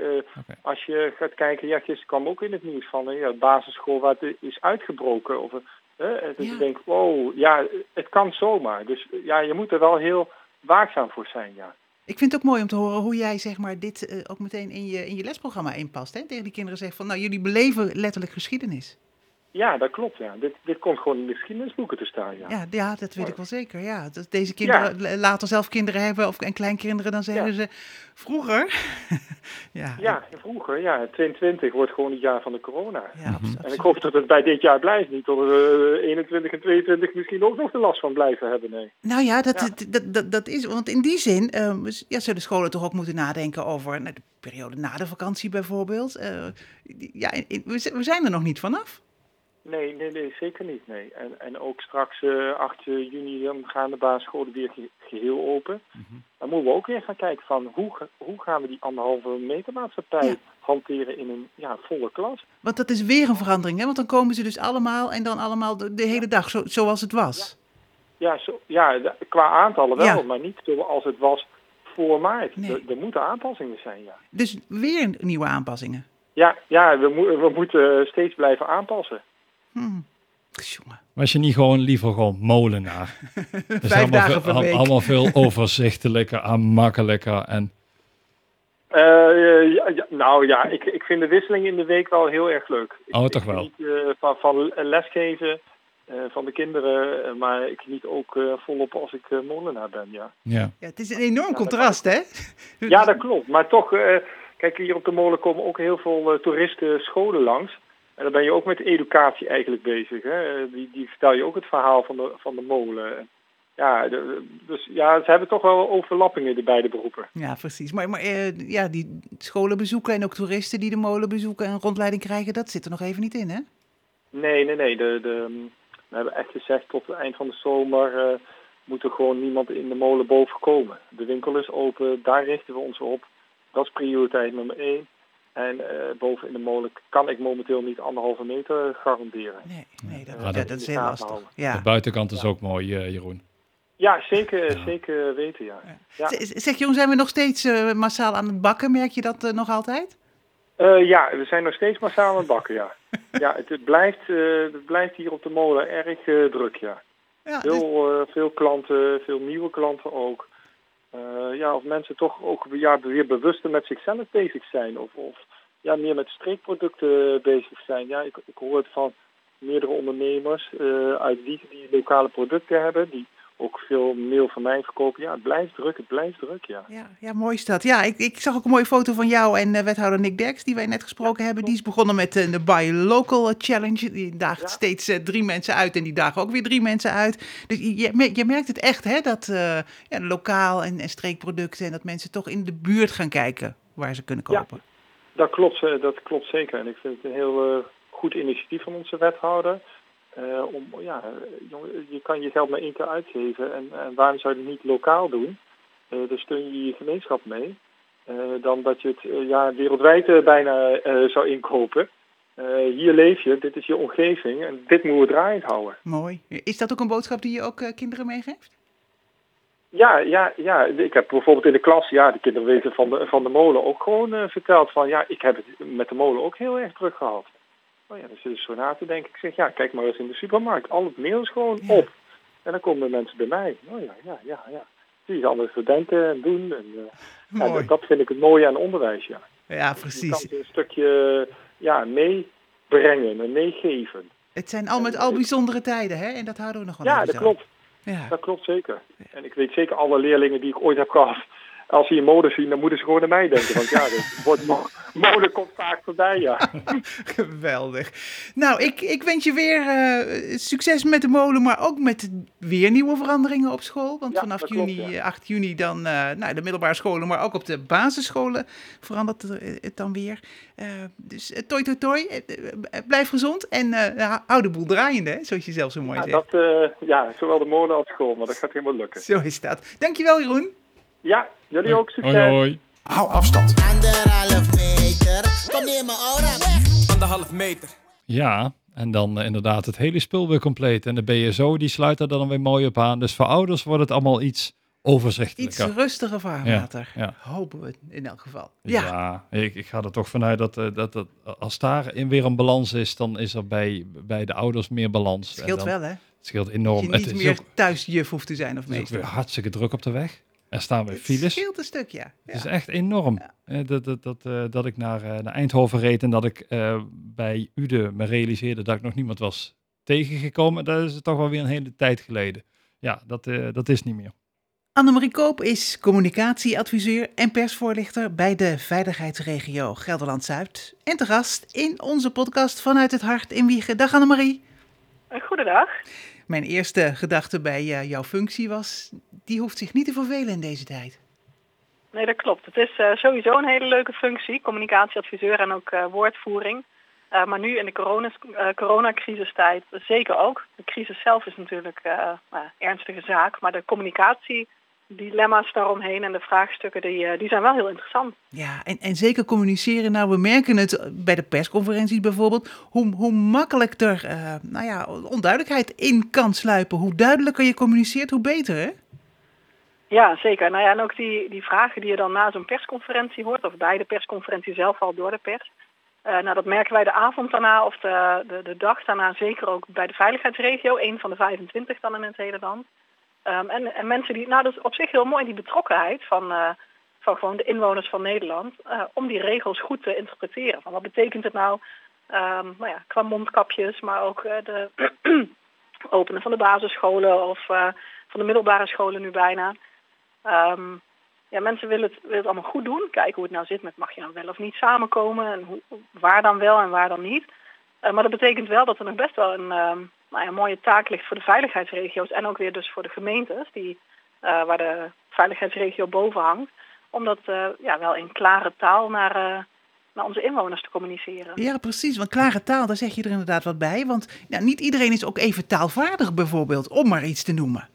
Als je gaat kijken, ja, gisteren kwam ook in het nieuws van eh, ja, basisschool waar het is uitgebroken. Of, eh, eh, dus Ja. ik denk, wow, ja, het kan zomaar. Dus ja, je moet er wel heel waakzaam voor zijn, ja. Ik vind het ook mooi om te horen hoe jij zeg maar, dit eh, ook meteen in je, in je lesprogramma inpast. Hè? Tegen die kinderen zegt van, nou, jullie beleven letterlijk geschiedenis. Ja, dat klopt, ja. Dit, dit komt gewoon in de geschiedenisboeken te staan, ja. Ja, ja dat weet ik wel zeker. Ja, dat deze kinderen l- later zelf kinderen hebben of en kleinkinderen, dan zeggen Ja. ze vroeger. ja, Ja, vroeger, ja, 22 wordt gewoon het jaar van de corona. ja, abs- En ik hoop dat het bij dit jaar blijft. Niet dat er eh, 21 en 22 misschien ook nog de last van blijven hebben, nee. Nou ja, dat, Ja. Dat, dat, dat, is, want in die zin ehm, ja, zullen scholen toch ook moeten nadenken over nou, de periode na de vakantie bijvoorbeeld. Eh, ja, in- in- we z- we zijn er nog niet vanaf. Nee, nee, nee, zeker niet. Nee. En, en ook straks eh 8 juni dan gaan de basisscholen weer ge- geheel open. Dan moeten we ook weer gaan kijken van hoe, hoe gaan we die anderhalve meter maatschappij Ja. hanteren in een ja, volle klas. Want dat is weer een verandering, hè? Want dan komen ze dus allemaal en dan allemaal de, de hele dag, zo, zoals het was. Ja, zo, ja qua aantallen wel, Ja. maar niet zoals het was voor maart. Nee. Er, er moeten aanpassingen zijn, ja. Dus weer nieuwe aanpassingen. Ja, ja we, moe- we moeten steeds blijven aanpassen. Hm. Jongen. Was je niet gewoon liever gewoon molenaar? Dat is Vijf allemaal dagen veel, week. allemaal veel overzichtelijker en makkelijker. En Eh, ja, ja, nou ja, ik, ik vind de wisseling in de week wel heel erg leuk. Ik, Oh, toch ik wel? geniet, eh, van, van lesgeven eh, van de kinderen, maar ik geniet ook eh, volop als ik eh, molenaar ben, ja. ja, Ja, het is een enorm contrast, hè? Ja, dat klopt. Maar toch, eh, kijk, hier op de molen komen ook heel veel eh, toeristen scholen langs. En dan ben je ook met educatie eigenlijk bezig. Hè? Eh, Die, die vertel je ook het verhaal van de, van de molen. Ja, de- dus ja, ze hebben toch wel overlappingen, de beide beroepen. Ja, precies. Maar, maar eh, ja, die scholen bezoeken en ook toeristen die de molen bezoeken en een rondleiding krijgen, dat zit er nog even niet in, hè? Nee, nee, nee. De, de, we hebben echt gezegd tot het eind van de zomer eh, moet er gewoon niemand in de molen boven komen. De winkel is open, daar richten we ons op. Dat is prioriteit nummer één. En eh, boven in de molen kan ik momenteel niet anderhalve meter garanderen. Nee, nee dat, Ja, ja, dat- dat is heel lastig. houden. de Ja. buitenkant is ook mooi, eh, Jeroen. Ja, zeker, Ja. zeker weten, ja. ja. Zeg Jong, zijn we nog steeds eh, massaal aan het bakken? Merk je dat nog altijd? Eh, ja, we zijn nog steeds massaal aan het bakken, ja. Ja, het, het blijft, eh, het blijft hier op de molen erg eh, druk, ja. Ja, dus- veel klanten, veel nieuwe klanten ook. Eh, ja, of mensen toch ook ja, weer bewuster met zichzelf bezig zijn. Of, of ja, meer met streekproducten bezig zijn. Ja, ik, ik hoor het van meerdere ondernemers eh, uit Wiegen die lokale producten hebben. Die ook veel meel van mij verkopen. Ja, het blijft druk, het blijft druk, ja. Ja, ja, mooi is dat. Ja, ik, ik zag ook een mooie foto van jou en eh, wethouder Nick Derks, die wij net gesproken hebben. Die is begonnen met eh, de Buy Local Challenge. Die daagt Ja. steeds eh, drie mensen uit en die dagen ook weer drie mensen uit. Dus je, je mer- je merkt het echt, hè, dat ja, lokaal en, en streekproducten en dat mensen toch in de buurt gaan kijken waar ze kunnen Ja. kopen. Dat klopt, dat klopt zeker. En ik vind het een heel goed initiatief van onze wethouder. Eh, om, ja, jongen, je kan je geld maar één keer uitgeven. En, en waarom zou je het niet lokaal doen? Eh daar steun je je gemeenschap mee. Eh, dan dat je het ja, wereldwijd bijna zou inkopen. Hier leef je, dit is je omgeving en dit moeten we draaiend houden. Mooi. Is dat ook een boodschap die je ook kinderen meegeeft? Ja, ja, ja, ik heb bijvoorbeeld in de klas, ja, de kinderen weten van de, van de molen ook gewoon verteld van, ja, ik heb het met de molen ook heel erg druk gehad. Oh ja, dan zit ze zo na te denken. Ik zeg, ja, kijk maar eens in de supermarkt. Al het meel is gewoon Ja. op. En dan komen de mensen bij mij. Oh ja, ja, ja, ja. Zie je anders te denken en doen. En, ja, Mooi. dat, dat vind ik het mooie aan onderwijs, ja. Ja, Je kan precies. ze een stukje ja, meebrengen en meegeven. Het zijn al met al bijzondere tijden, hè? En dat houden we nog wel Ja, dat klopt. Ja. Dat klopt zeker. En ik weet zeker alle leerlingen die ik ooit heb gehad, als ze je mode zien, dan moeten ze gewoon aan mij denken. Want ja, het wordt mo- mode komt vaak voorbij, ja. Geweldig. Nou, ik, ik wens je weer eh, succes met de molen, maar ook met weer nieuwe veranderingen op school. Want Ja, vanaf klopt, juni, ja. eh, 8 juni dan uh, nou, de middelbare scholen, maar ook op de basisscholen verandert het, dan weer. Uh, dus toi toi toi, blijf gezond en hou de boel draaiende, hè, zoals je zelf zo mooi ja, zegt. Dat, ja, zowel de molen als school, maar dat gaat helemaal lukken. Zo is dat. Dankjewel Jeroen. Ja, jullie ook succes. Hoi, hoi. Hou afstand. Anderhalf meter. Kom neer mijn aura weg. Anderhalf meter. Ja, en dan uh, inderdaad het hele spul weer compleet. En de BSO die sluit er dan weer mooi op aan. Dus voor ouders wordt het allemaal iets overzichtelijker. Iets rustiger vaarwater. Ja, ja. Hopen we in elk geval. Ja, Ja, ik, ik ga er toch vanuit dat, uh, dat, dat als daar in weer een balans is, dan is er bij, bij de ouders meer balans. scheelt dan, wel hè. Het scheelt enorm. Dat je niet het is meer ook, thuisjuf hoeft te zijn of het is ook meester. weer hartstikke druk op de weg. Er staan weer Het files. scheelt een stuk, ja. Het is echt enorm. Eh, dat, dat, dat, uh, dat ik naar, uh, naar Eindhoven reed en dat ik uh, bij Ude me realiseerde dat ik nog niemand was tegengekomen. Dat is toch wel weer een hele tijd geleden. Ja, dat, uh, dat is niet meer. Annemarie Koop is communicatieadviseur en persvoorlichter bij de veiligheidsregio Gelderland-Zuid. En te gast in onze podcast Vanuit het Hart in Wiegen. Dag Annemarie. Goedendag. Mijn eerste gedachte bij uh, jouw functie was, die hoeft zich niet te vervelen in deze tijd. Nee, dat klopt. Het is uh, sowieso een hele leuke functie, communicatieadviseur en ook uh, woordvoering. maar nu in de corona, coronacrisistijd zeker ook. De crisis zelf is natuurlijk een ernstige zaak, maar de communicatie dilemma's daaromheen en de vraagstukken, die, die zijn wel heel interessant. Ja, en, en zeker communiceren. Nou, we merken het bij de persconferenties bijvoorbeeld, hoe, hoe makkelijk er uh, nou ja, onduidelijkheid in kan sluipen. Hoe duidelijker je communiceert, hoe beter, hè? Ja, zeker. Nou ja, en ook die, die vragen die je dan na zo'n persconferentie hoort, of bij de persconferentie zelf al door de pers. Uh, nou, dat merken wij de avond daarna of de, de, de dag daarna zeker ook bij de veiligheidsregio, een van de 25 dan in het hele land. Um, en, en, mensen die, nou dat is op zich heel mooi, die betrokkenheid van, uh, van gewoon de inwoners van Nederland, uh, om die regels goed te interpreteren. Van wat betekent het nou, um, nou ja, qua mondkapjes, maar ook uh, de openen van de basisscholen of van de middelbare scholen nu bijna. Um, ja, mensen willen het, willen het allemaal goed doen, kijken hoe het nou zit met mag je nou wel of niet samenkomen en hoe, waar dan wel en waar dan niet. maar dat betekent wel dat er nog best wel een nou ja, een mooie taak ligt voor de veiligheidsregio's en ook weer dus voor de gemeentes die, uh, waar de veiligheidsregio boven hangt. Om dat uh, ja, wel in klare taal naar, uh, naar onze inwoners te communiceren. Ja, precies. Want klare taal, daar zeg je er inderdaad wat bij. Want ja, niet iedereen is ook even taalvaardig bijvoorbeeld, om maar iets te noemen.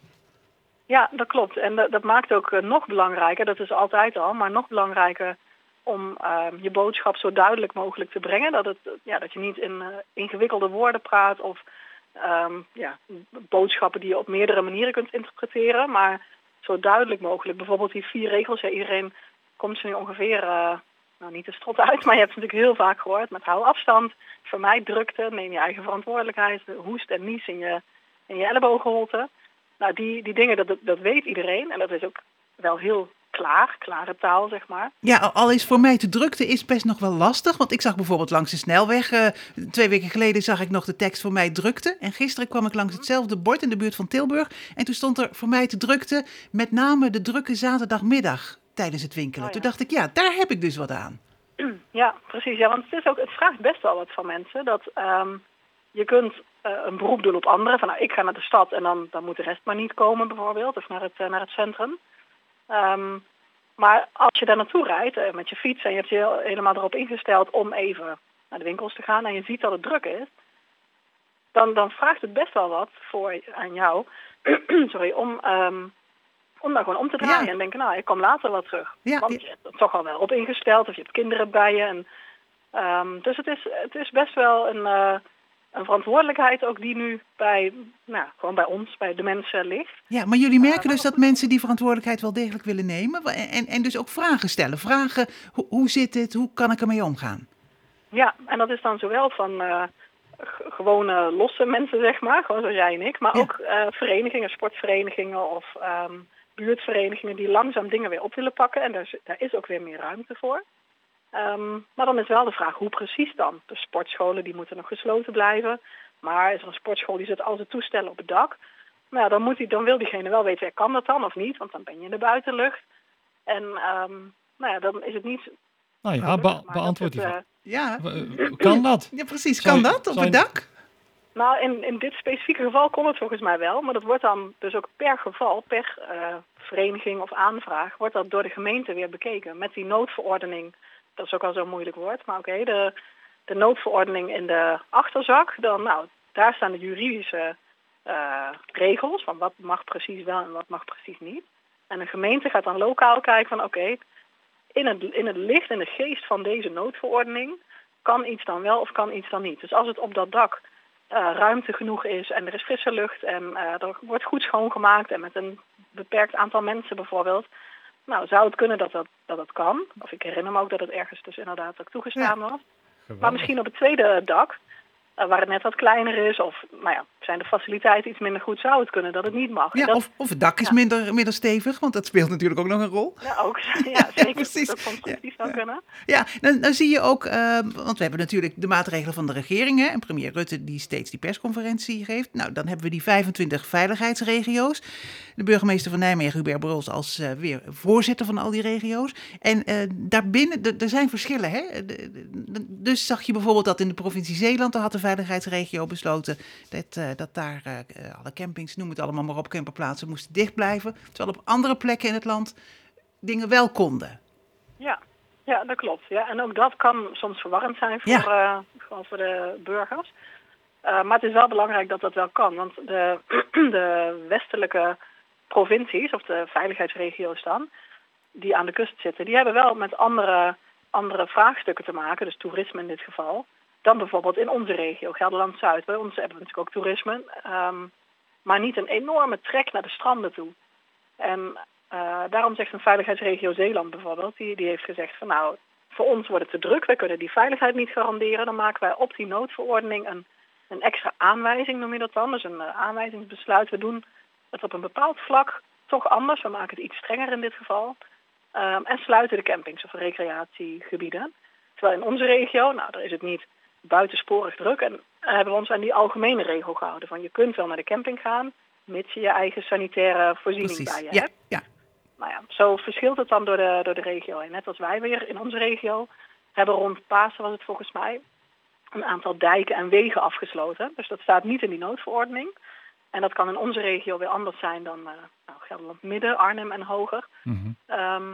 Ja, dat klopt. En dat, dat maakt ook nog belangrijker, dat is altijd al, maar nog belangrijker om je boodschap zo duidelijk mogelijk te brengen. Dat, het, ja, dat je niet in ingewikkelde woorden praat of Um, ja, boodschappen die je op meerdere manieren kunt interpreteren, maar zo duidelijk mogelijk. Bijvoorbeeld die vier regels, ja, iedereen komt ze nu ongeveer, uh, nou niet de strot uit, maar je hebt het natuurlijk heel vaak gehoord, met hou afstand, vermijd drukte, neem je eigen verantwoordelijkheid, hoest en nies in je, in je ellebogenholte. Nou, die, die dingen, dat, dat weet iedereen en dat is ook wel heel klaar, klare taal, zeg maar. Ja, al is voor mij de drukte is best nog wel lastig. Want ik zag bijvoorbeeld langs de snelweg, uh, twee weken geleden zag ik nog de tekst voor mij drukte. En gisteren kwam ik langs hetzelfde bord in de buurt van Tilburg. En toen stond er voor mij te drukte, met name de drukke zaterdagmiddag tijdens het winkelen. Oh, ja. Toen dacht ik, ja, daar heb ik dus wat aan. Ja, precies. Ja, want het, is ook, het vraagt best wel wat van mensen. Dat um, je kunt uh, een beroep doen op anderen. Van nou, ik ga naar de stad en dan, dan moet de rest maar niet komen bijvoorbeeld. Of naar het, uh, naar het centrum. Um, maar als je daar naartoe rijdt uh, met je fiets en je hebt je helemaal erop ingesteld om even naar de winkels te gaan en je ziet dat het druk is, dan, dan vraagt het best wel wat voor aan jou sorry, om, um, om daar gewoon om te draaien Ja. en denken, nou, ik kom later wel terug. Ja, Want je hebt er toch al wel op ingesteld of je hebt kinderen bij je. En, um, dus het is, het is best wel een, uh, een verantwoordelijkheid ook die nu bij, nou, gewoon bij ons, bij de mensen ligt. Ja, maar jullie merken dus dat mensen die verantwoordelijkheid wel degelijk willen nemen. En, en, dus ook vragen stellen. Vragen, hoe, hoe zit dit? Hoe kan ik ermee omgaan? Ja, en dat is dan zowel van uh, g- gewone losse mensen, zeg maar, gewoon zoals jij en ik, maar Ja. ook uh, verenigingen, sportverenigingen of um, buurtverenigingen die langzaam dingen weer op willen pakken. En daar daar is ook weer meer ruimte voor. Um, maar dan is wel de vraag, hoe precies dan? De sportscholen die moeten nog gesloten blijven. Maar is er een sportschool die zet al zijn toestellen op het dak? nou ja, dan, moet die, dan wil diegene wel weten, kan dat dan of niet? Want dan ben je in de buitenlucht. En ehm, nou ja, dan is het niet... Nou ja, be- beantwoord die vraag. Ja, Kan dat? ja precies. Kan dat op het dak? Nou, in, in dit specifieke geval kon het volgens mij wel. Maar dat wordt dan dus ook per geval, per eh, vereniging of aanvraag, wordt dat door de gemeente weer bekeken. Met die noodverordening, dat is ook al zo'n moeilijk woord. Maar oké, de, de noodverordening in de achterzak, dan, nou, daar staan de juridische eh, regels van wat mag precies wel en wat mag precies niet. En de gemeente gaat dan lokaal kijken van oké, in, het, in het licht, in de geest van deze noodverordening, kan iets dan wel of kan iets dan niet. Dus als het op dat dak eh, ruimte genoeg is en er is frisse lucht en eh, er wordt goed schoongemaakt en met een beperkt aantal mensen bijvoorbeeld. Nou, zou het kunnen dat dat, dat, dat kan. Of ik herinner me ook dat het ergens dus inderdaad ook toegestaan was. Maar misschien op het tweede dak, waar het net wat kleiner is, of nou ja, zijn de faciliteiten iets minder goed, zou het kunnen dat het niet mag. Ja, dat, of, of het dak is ja. minder, minder stevig, want dat speelt natuurlijk ook nog een rol. ja, ook, ja, zeker. precies. Dat constructief zou kunnen. Ja, dan, dan zie je ook, eh, want we hebben natuurlijk de maatregelen van de regering hè, en premier Rutte die steeds die persconferentie geeft. Nou, dan hebben we die 25 veiligheidsregio's. De burgemeester van Nijmegen, Hubert Bruls, als eh, weer voorzitter van al die regio's. En eh, daarbinnen, er zijn verschillen. Hè? De- de- Dus zag je bijvoorbeeld dat in de provincie Zeeland, daar had de veiligheidsregio besloten dat, eh, dat daar eh, eh, alle campings, noem het allemaal maar op, camperplaatsen moesten dicht blijven. Terwijl op andere plekken in het land dingen wel konden. Ja, ja dat klopt. Ja. En ook dat kan soms verwarrend zijn voor, gewoon voor de burgers. Maar het is wel belangrijk dat dat wel kan. Want de, de westelijke provincies, of de veiligheidsregio's dan, die aan de kust zitten, die hebben wel met andere, andere vraagstukken te maken, dus toerisme in dit geval, dan bijvoorbeeld in onze regio, Gelderland-Zuid. Bij ons hebben we natuurlijk ook toerisme, ehm, maar niet een enorme trek naar de stranden toe. En eh, daarom zegt een veiligheidsregio Zeeland bijvoorbeeld, die, die heeft gezegd van nou, voor ons wordt het te druk, wij kunnen die veiligheid niet garanderen. Dan maken wij op die noodverordening een, een extra aanwijzing, noem je dat dan, dus een eh, aanwijzingsbesluit. We doen het op een bepaald vlak toch anders, we maken het iets strenger in dit geval. Ehm, en sluiten de campings of recreatiegebieden. Terwijl in onze regio, nou daar is het niet buitensporig druk en hebben we ons aan die algemene regel gehouden. Van je kunt wel naar de camping gaan, mits je je eigen sanitaire voorziening bij je Ja, hebt. ja. Nou ja, zo verschilt het dan door de, door de regio. En net als wij weer in onze regio hebben rond Pasen was het volgens mij een aantal dijken en wegen afgesloten. Dus dat staat niet in die noodverordening. En dat kan in onze regio weer anders zijn dan eh nou, Gelderland Midden, Arnhem en hoger. Mhm. Ehm,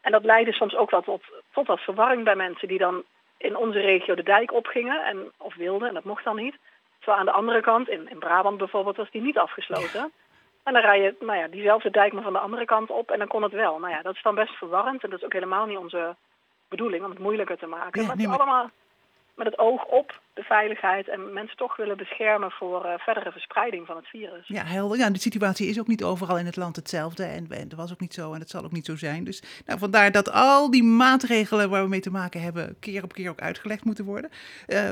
en dat leidde soms ook wel tot, tot wat verwarring bij mensen die dan in onze regio de dijk opgingen en, of wilden, en dat mocht dan niet. Terwijl aan de andere kant, in, in Brabant bijvoorbeeld, was die niet afgesloten. En dan rij je nou ja, diezelfde dijk maar van de andere kant op en dan kon het wel. Nou ja, dat is dan best verwarrend en dat is ook helemaal niet onze bedoeling om het moeilijker te maken. Ja, maar het maar- allemaal met het oog op de veiligheid en mensen toch willen beschermen voor eh, verdere verspreiding van het virus. Ja, helder. Ja, de situatie is ook niet overal in het land hetzelfde. En, en dat was ook niet zo en dat zal ook niet zo zijn. Dus nou, vandaar dat al die maatregelen waar we mee te maken hebben, keer op keer ook uitgelegd moeten worden. Eh,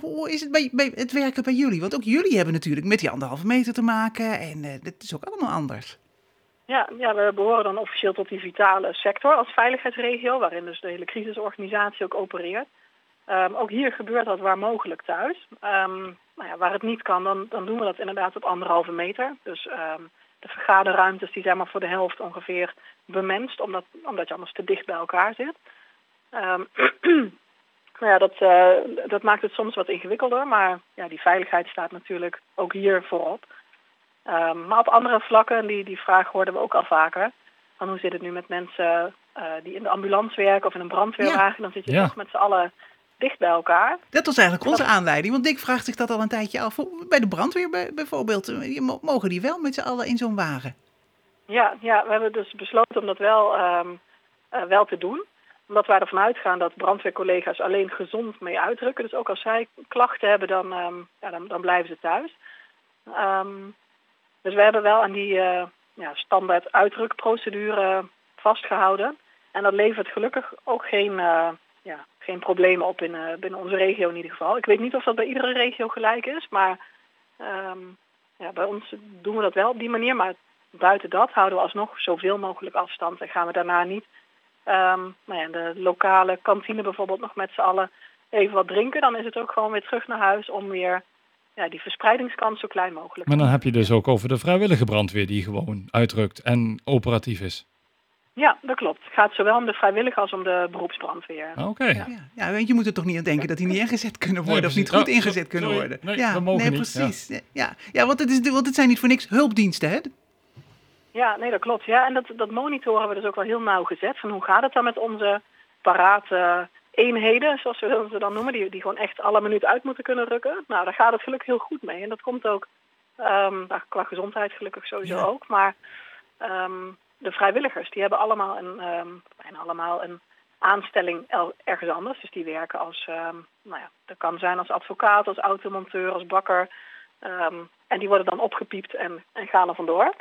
hoe, is het bij, bij het werken bij jullie? Want ook jullie hebben natuurlijk met die anderhalve meter te maken. En eh dat is ook allemaal anders. Ja, ja, we behoren dan officieel tot die vitale sector als veiligheidsregio, waarin dus de hele crisisorganisatie ook opereert. Ehm, ook hier gebeurt dat waar mogelijk thuis. Ehm, nou ja, waar het niet kan, dan, dan doen we dat inderdaad op anderhalve meter. Dus ehm, de vergaderruimtes die zijn maar voor de helft ongeveer bemenst, omdat, omdat je anders te dicht bij elkaar zit. Nou ja, dat, eh, dat maakt het soms wat ingewikkelder, maar ja, die veiligheid staat natuurlijk ook hier voorop. Maar op andere vlakken, en die, die vraag hoorden we ook al vaker, van hoe zit het nu met mensen eh, die in de ambulance werken of in een brandweerwagen, dan zit je Ja. toch met z'n allen dicht bij elkaar. Dat was eigenlijk onze aanleiding. Want Dick vraagt zich dat al een tijdje af. Bij de brandweer bij- bijvoorbeeld. eh, Mogen die wel met z'n allen in zo'n wagen? Ja, ja, we hebben dus besloten om dat wel, ehm, eh, wel te doen. Omdat wij ervan uitgaan dat brandweercollega's alleen gezond mee uitdrukken. Dus ook als zij klachten hebben, dan, ehm, ja, dan, dan blijven ze thuis. Ehm, dus we hebben wel aan die eh, ja, standaard uitdrukprocedure vastgehouden. En dat levert gelukkig ook geen, ja, geen problemen op in, eh, binnen onze regio in ieder geval. Ik weet niet of dat bij iedere regio gelijk is, maar ehm, ja, bij ons doen we dat wel op die manier. Maar buiten dat houden we alsnog zoveel mogelijk afstand en gaan we daarna niet ehm, nou ja, in de lokale kantine bijvoorbeeld nog met z'n allen even wat drinken. Dan is het ook gewoon weer terug naar huis om weer ja, die verspreidingskans zo klein mogelijk. Maar dan heb je dus ook over de vrijwillige brandweer die gewoon uitrukt en operatief is. Ja, dat klopt. Het gaat zowel om de vrijwillige als om de beroepsbrandweer. Ah, Oké. Ja, ja want je moet er toch niet aan denken dat die niet ingezet kunnen worden Nee, of niet goed Oh, ingezet kunnen worden. Nee, ja, we mogen nee, niet, precies. Ja, ja. ja, want, het is, want het zijn niet voor niks hulpdiensten, hè? Ja, nee, dat klopt. Ja, en dat, dat monitoren we dus ook wel heel nauwgezet. Van hoe gaat het dan met onze parate eenheden, zoals we ze dan noemen, die, die gewoon echt alle minuut uit moeten kunnen rukken. Nou, daar gaat het gelukkig heel goed mee. En dat komt ook ehm, nou, qua gezondheid gelukkig sowieso Ja. ook. Maar ehm, de vrijwilligers, die hebben allemaal een, ehm, bijna allemaal een aanstelling el- ergens anders. Dus die werken als, ehm, nou ja, dat kan zijn als advocaat, als automonteur, als bakker. Ehm, en die worden dan opgepiept en, en gaan er vandoor.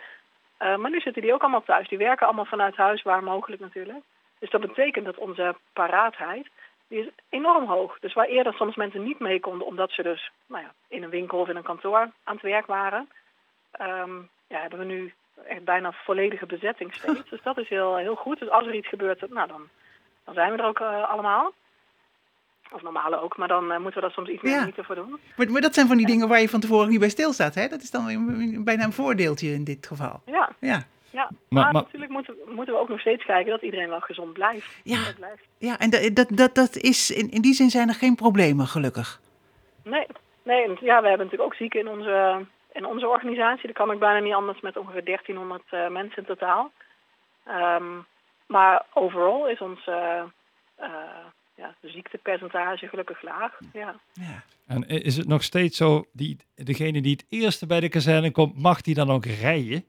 Eh, maar nu zitten die ook allemaal thuis. Die werken allemaal vanuit huis, waar mogelijk natuurlijk. Dus dat betekent dat onze paraatheid die is enorm hoog. Dus waar eerder soms mensen niet mee konden omdat ze dus nou ja, in een winkel of in een kantoor aan het werk waren, ja, hebben we nu echt bijna volledige bezetting steeds. Dus dat is heel, heel goed. Dus als er iets gebeurt, nou dan, dan zijn we er ook eh, allemaal. Of normale ook, maar dan eh, moeten we daar soms iets meer Ja. moeite voor doen. Maar, maar dat zijn van die dingen waar je van tevoren niet bij stilstaat, hè? Dat is dan bijna een voordeeltje in dit geval. Ja, Ja, ja. Maar- Maar, maar- natuurlijk moeten, moeten we ook nog steeds kijken dat iedereen wel gezond blijft. Ja. Dat blijft. ja en dat, dat, dat, dat is, in, in die zin zijn er geen problemen, gelukkig. Nee, nee ja, we hebben natuurlijk ook zieken in onze, in onze organisatie. Dat kan ook bijna niet anders met ongeveer 1300 eh, mensen in totaal. Ehm, maar overal is ons eh, eh, ja, ziektepercentage gelukkig laag. Ja. Ja. En is het nog steeds zo, die, degene die het eerste bij de kazerne komt, mag die dan ook rijden?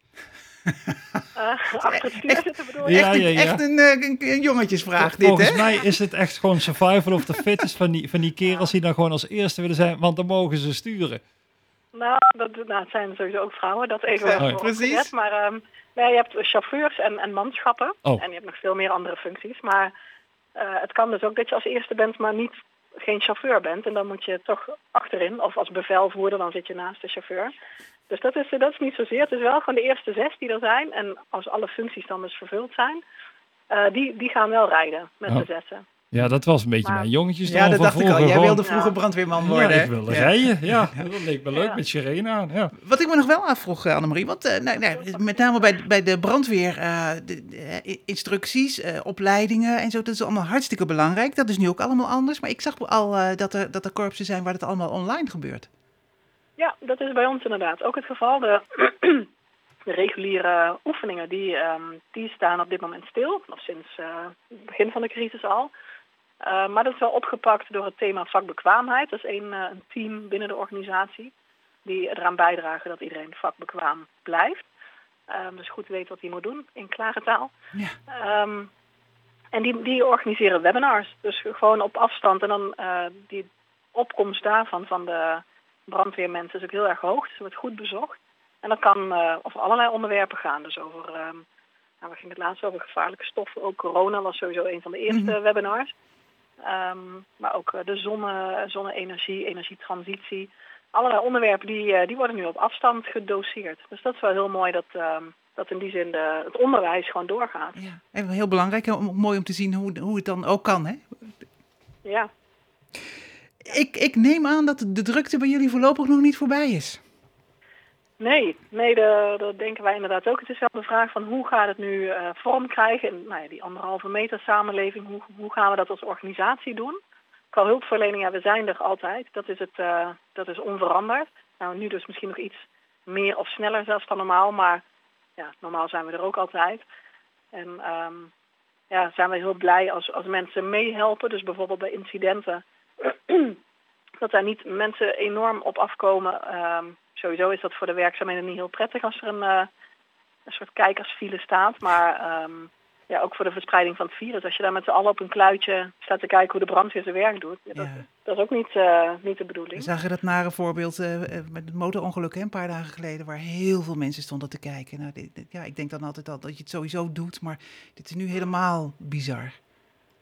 Achter het stuur zitten bedoel je? Ja, echt, een- ja, ja. echt een, een, een jongetjesvraag, dit, Volgens hè? mij is het echt gewoon survival of the fittest van die, van die kerels die dan gewoon als eerste willen zijn, want dan mogen ze sturen. Nou, dat, nou, het zijn sowieso ook vrouwen, dat even Ja, precies. Maar nee, je hebt chauffeurs en, en manschappen. Oh. En je hebt nog veel meer andere functies. Maar eh, het kan dus ook dat je als eerste bent, maar niet geen chauffeur bent. En dan moet je toch achterin. Of als bevelvoerder, dan zit je naast de chauffeur. Dus dat is, dat is niet zozeer. Het is wel gewoon de eerste zes die er zijn. En als alle functies dan dus vervuld zijn, eh, die, die gaan wel rijden met Oh. de zessen. Ja, dat was een beetje Maar- mijn jongetjes Ja, dat van dacht ik al. Jij gewoon- wilde vroeger Ja. brandweerman Ja, worden. ik wilde Ja. rijden. Ja, dat leek me leuk Ja. met sirene aan. Ja. Wat ik me nog wel afvroeg, eh, Annemarie, want eh, nou, nou, met name bij, bij de brandweer, eh, de, de, instructies, eh, opleidingen en zo, dat is allemaal hartstikke belangrijk. Dat is nu ook allemaal anders. Maar ik zag al eh, dat, er, dat er korpsen zijn waar het allemaal online gebeurt. Ja, dat is bij ons inderdaad ook het geval. De, de reguliere oefeningen die, ehm, die staan op dit moment stil, of sinds eh, het begin van de crisis al. Eh, maar dat is wel opgepakt door het thema vakbekwaamheid. Dat is een, eh, een team binnen de organisatie die eraan bijdragen dat iedereen vakbekwaam blijft. Ehm, dus goed weet wat hij moet doen in klare taal. Ja. Ehm, en die, die organiseren webinars, dus gewoon op afstand. En dan eh, die opkomst daarvan van de brandweermensen is ook heel erg hoog. Dus het wordt goed bezocht. En dat kan over allerlei onderwerpen gaan. Dus over, ehm nou, we gingen het laatst over gevaarlijke stoffen. Ook corona was sowieso een van de eerste webinars. Ehm, maar ook eh, de zonne, zonne-energie, energietransitie. Allerlei onderwerpen die, eh, die worden nu op afstand gedoseerd. Dus dat is wel heel mooi dat, ehm, dat in die zin de, het onderwijs gewoon doorgaat. Ja. En heel belangrijk, en mooi om te zien hoe, hoe het dan ook kan. Hè? Ja. Ik, ik neem aan dat de drukte bij jullie voorlopig nog niet voorbij is. Nee, nee dat denken wij inderdaad ook. Het is wel de vraag van hoe gaat het nu eh, vorm krijgen in nou ja, die anderhalve meter samenleving. Hoe, hoe gaan we dat als organisatie doen? Qua hulpverlening, ja, we zijn er altijd. Dat is, het, eh, dat is onveranderd. Nou, nu dus misschien nog iets meer of sneller zelfs dan normaal. Maar ja, normaal zijn we er ook altijd. En ehm, ja, zijn we heel blij als, als mensen meehelpen. Dus bijvoorbeeld bij incidenten. dat daar niet mensen enorm op afkomen. Ehm, sowieso is dat voor de werkzaamheden niet heel prettig als er een, eh, een soort kijkersfile staat. Maar ehm, ja, ook voor de verspreiding van het virus. Als je daar met z'n allen op een kluitje staat te kijken hoe de brandweer zijn werk doet. ja, dat, Ja. dat is ook niet, eh, niet de We bedoeling. zagen dat nare voorbeeld eh, met het motorongeluk hè, een paar dagen geleden, waar heel veel mensen stonden te kijken. Nou, dit, dit- ja, ik denk dan altijd al dat je het sowieso doet, maar dit is nu helemaal bizar.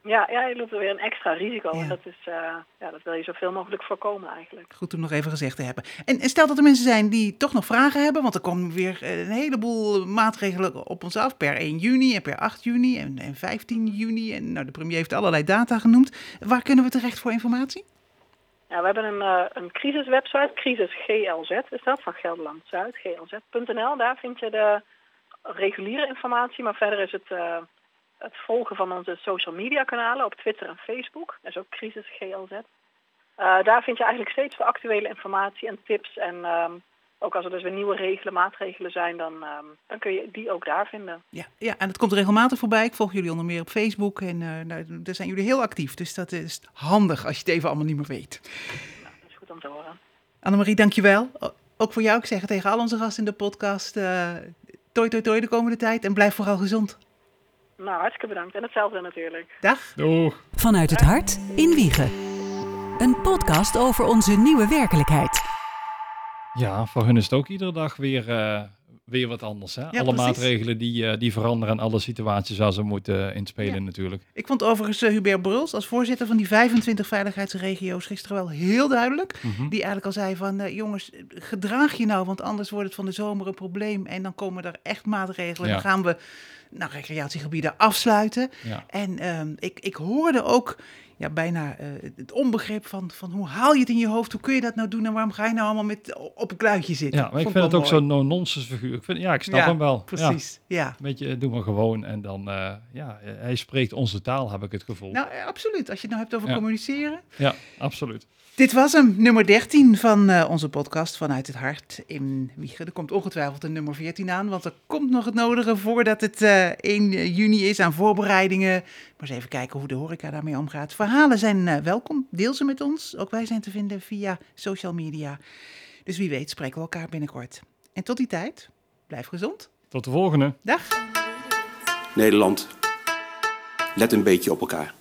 Ja, ja, je loopt er weer een extra risico. Ja. En dat, is, eh, ja, dat wil je zoveel mogelijk voorkomen eigenlijk. Goed om nog even gezegd te hebben. En, en stel dat er mensen zijn die toch nog vragen hebben, want er komen weer eh, een heleboel maatregelen op ons af per 1 juni en per 8 juni en, en 15 juni. En nou, de premier heeft allerlei data genoemd. Waar kunnen we terecht voor informatie? Ja, we hebben een, uh, een crisiswebsite, crisis GLZ is dat, van Gelderland Zuid, glz.nl. Daar vind je de reguliere informatie, maar verder is het, uh, het volgen van onze social media kanalen op Twitter en Facebook. Dat is ook crisis GLZ. Uh, daar vind je eigenlijk steeds de actuele informatie en tips en um, ook als er dus weer nieuwe regelen, maatregelen zijn, dan, um, dan kun je die ook daar vinden. Ja, ja, en het komt regelmatig voorbij. Ik volg jullie onder meer op Facebook en uh, nou, daar zijn jullie heel actief. Dus dat is handig als je het even allemaal niet meer weet. Nou, dat is goed om te horen. Annemarie, dankjewel. Ook voor jou, ik zeg het tegen al onze gasten in de podcast. Uh, toi, toi, toi de komende tijd en blijf vooral gezond. Nou, hartstikke bedankt. En hetzelfde natuurlijk. Dag. Doeg. Vanuit het hart in Wiegen. Een podcast over onze nieuwe werkelijkheid. Ja, voor hun is het ook iedere dag weer, uh, weer wat anders. Hè? Ja, alle precies. maatregelen die, uh, die veranderen en alle situaties waar ze moeten inspelen Ja. natuurlijk. Ik vond overigens uh, Hubert Bruls als voorzitter van die 25 veiligheidsregio's gisteren wel heel duidelijk. Mhm. Die eigenlijk al zei van, uh, jongens, gedraag je nou, want anders wordt het van de zomer een probleem. En dan komen er echt maatregelen. Ja. Dan gaan we nou, recreatiegebieden afsluiten. En um, ik, ik hoorde ook ja, bijna uh, het onbegrip van, van hoe haal je het in je hoofd? Hoe kun je dat nou doen? En waarom ga je nou allemaal met, op een kluitje zitten? Ja, maar ik Vond vind het ook zo'n no-nonsense figuur. Ik vind, ja, ik snap Ja, hem wel. Ja, Precies, ja. een beetje, eh, doen we gewoon. En dan, uh, ja, hij spreekt onze taal, heb ik het gevoel. Nou, eh, absoluut. Als je het nou hebt over Ja. communiceren. Ja, absoluut. Dit was hem, nummer 13 van uh, onze podcast Vanuit het Hart in Wiegen. Er komt ongetwijfeld een nummer 14 aan, want er komt nog het nodige voordat het uh, 1 juni is aan voorbereidingen. Maar eens even kijken hoe de horeca daarmee omgaat. Verhalen zijn uh, welkom, deel ze met ons. Ook wij zijn te vinden via social media. Dus wie weet spreken we elkaar binnenkort. En tot die tijd, blijf gezond. Tot de volgende. Dag. Nederland, let een beetje op elkaar.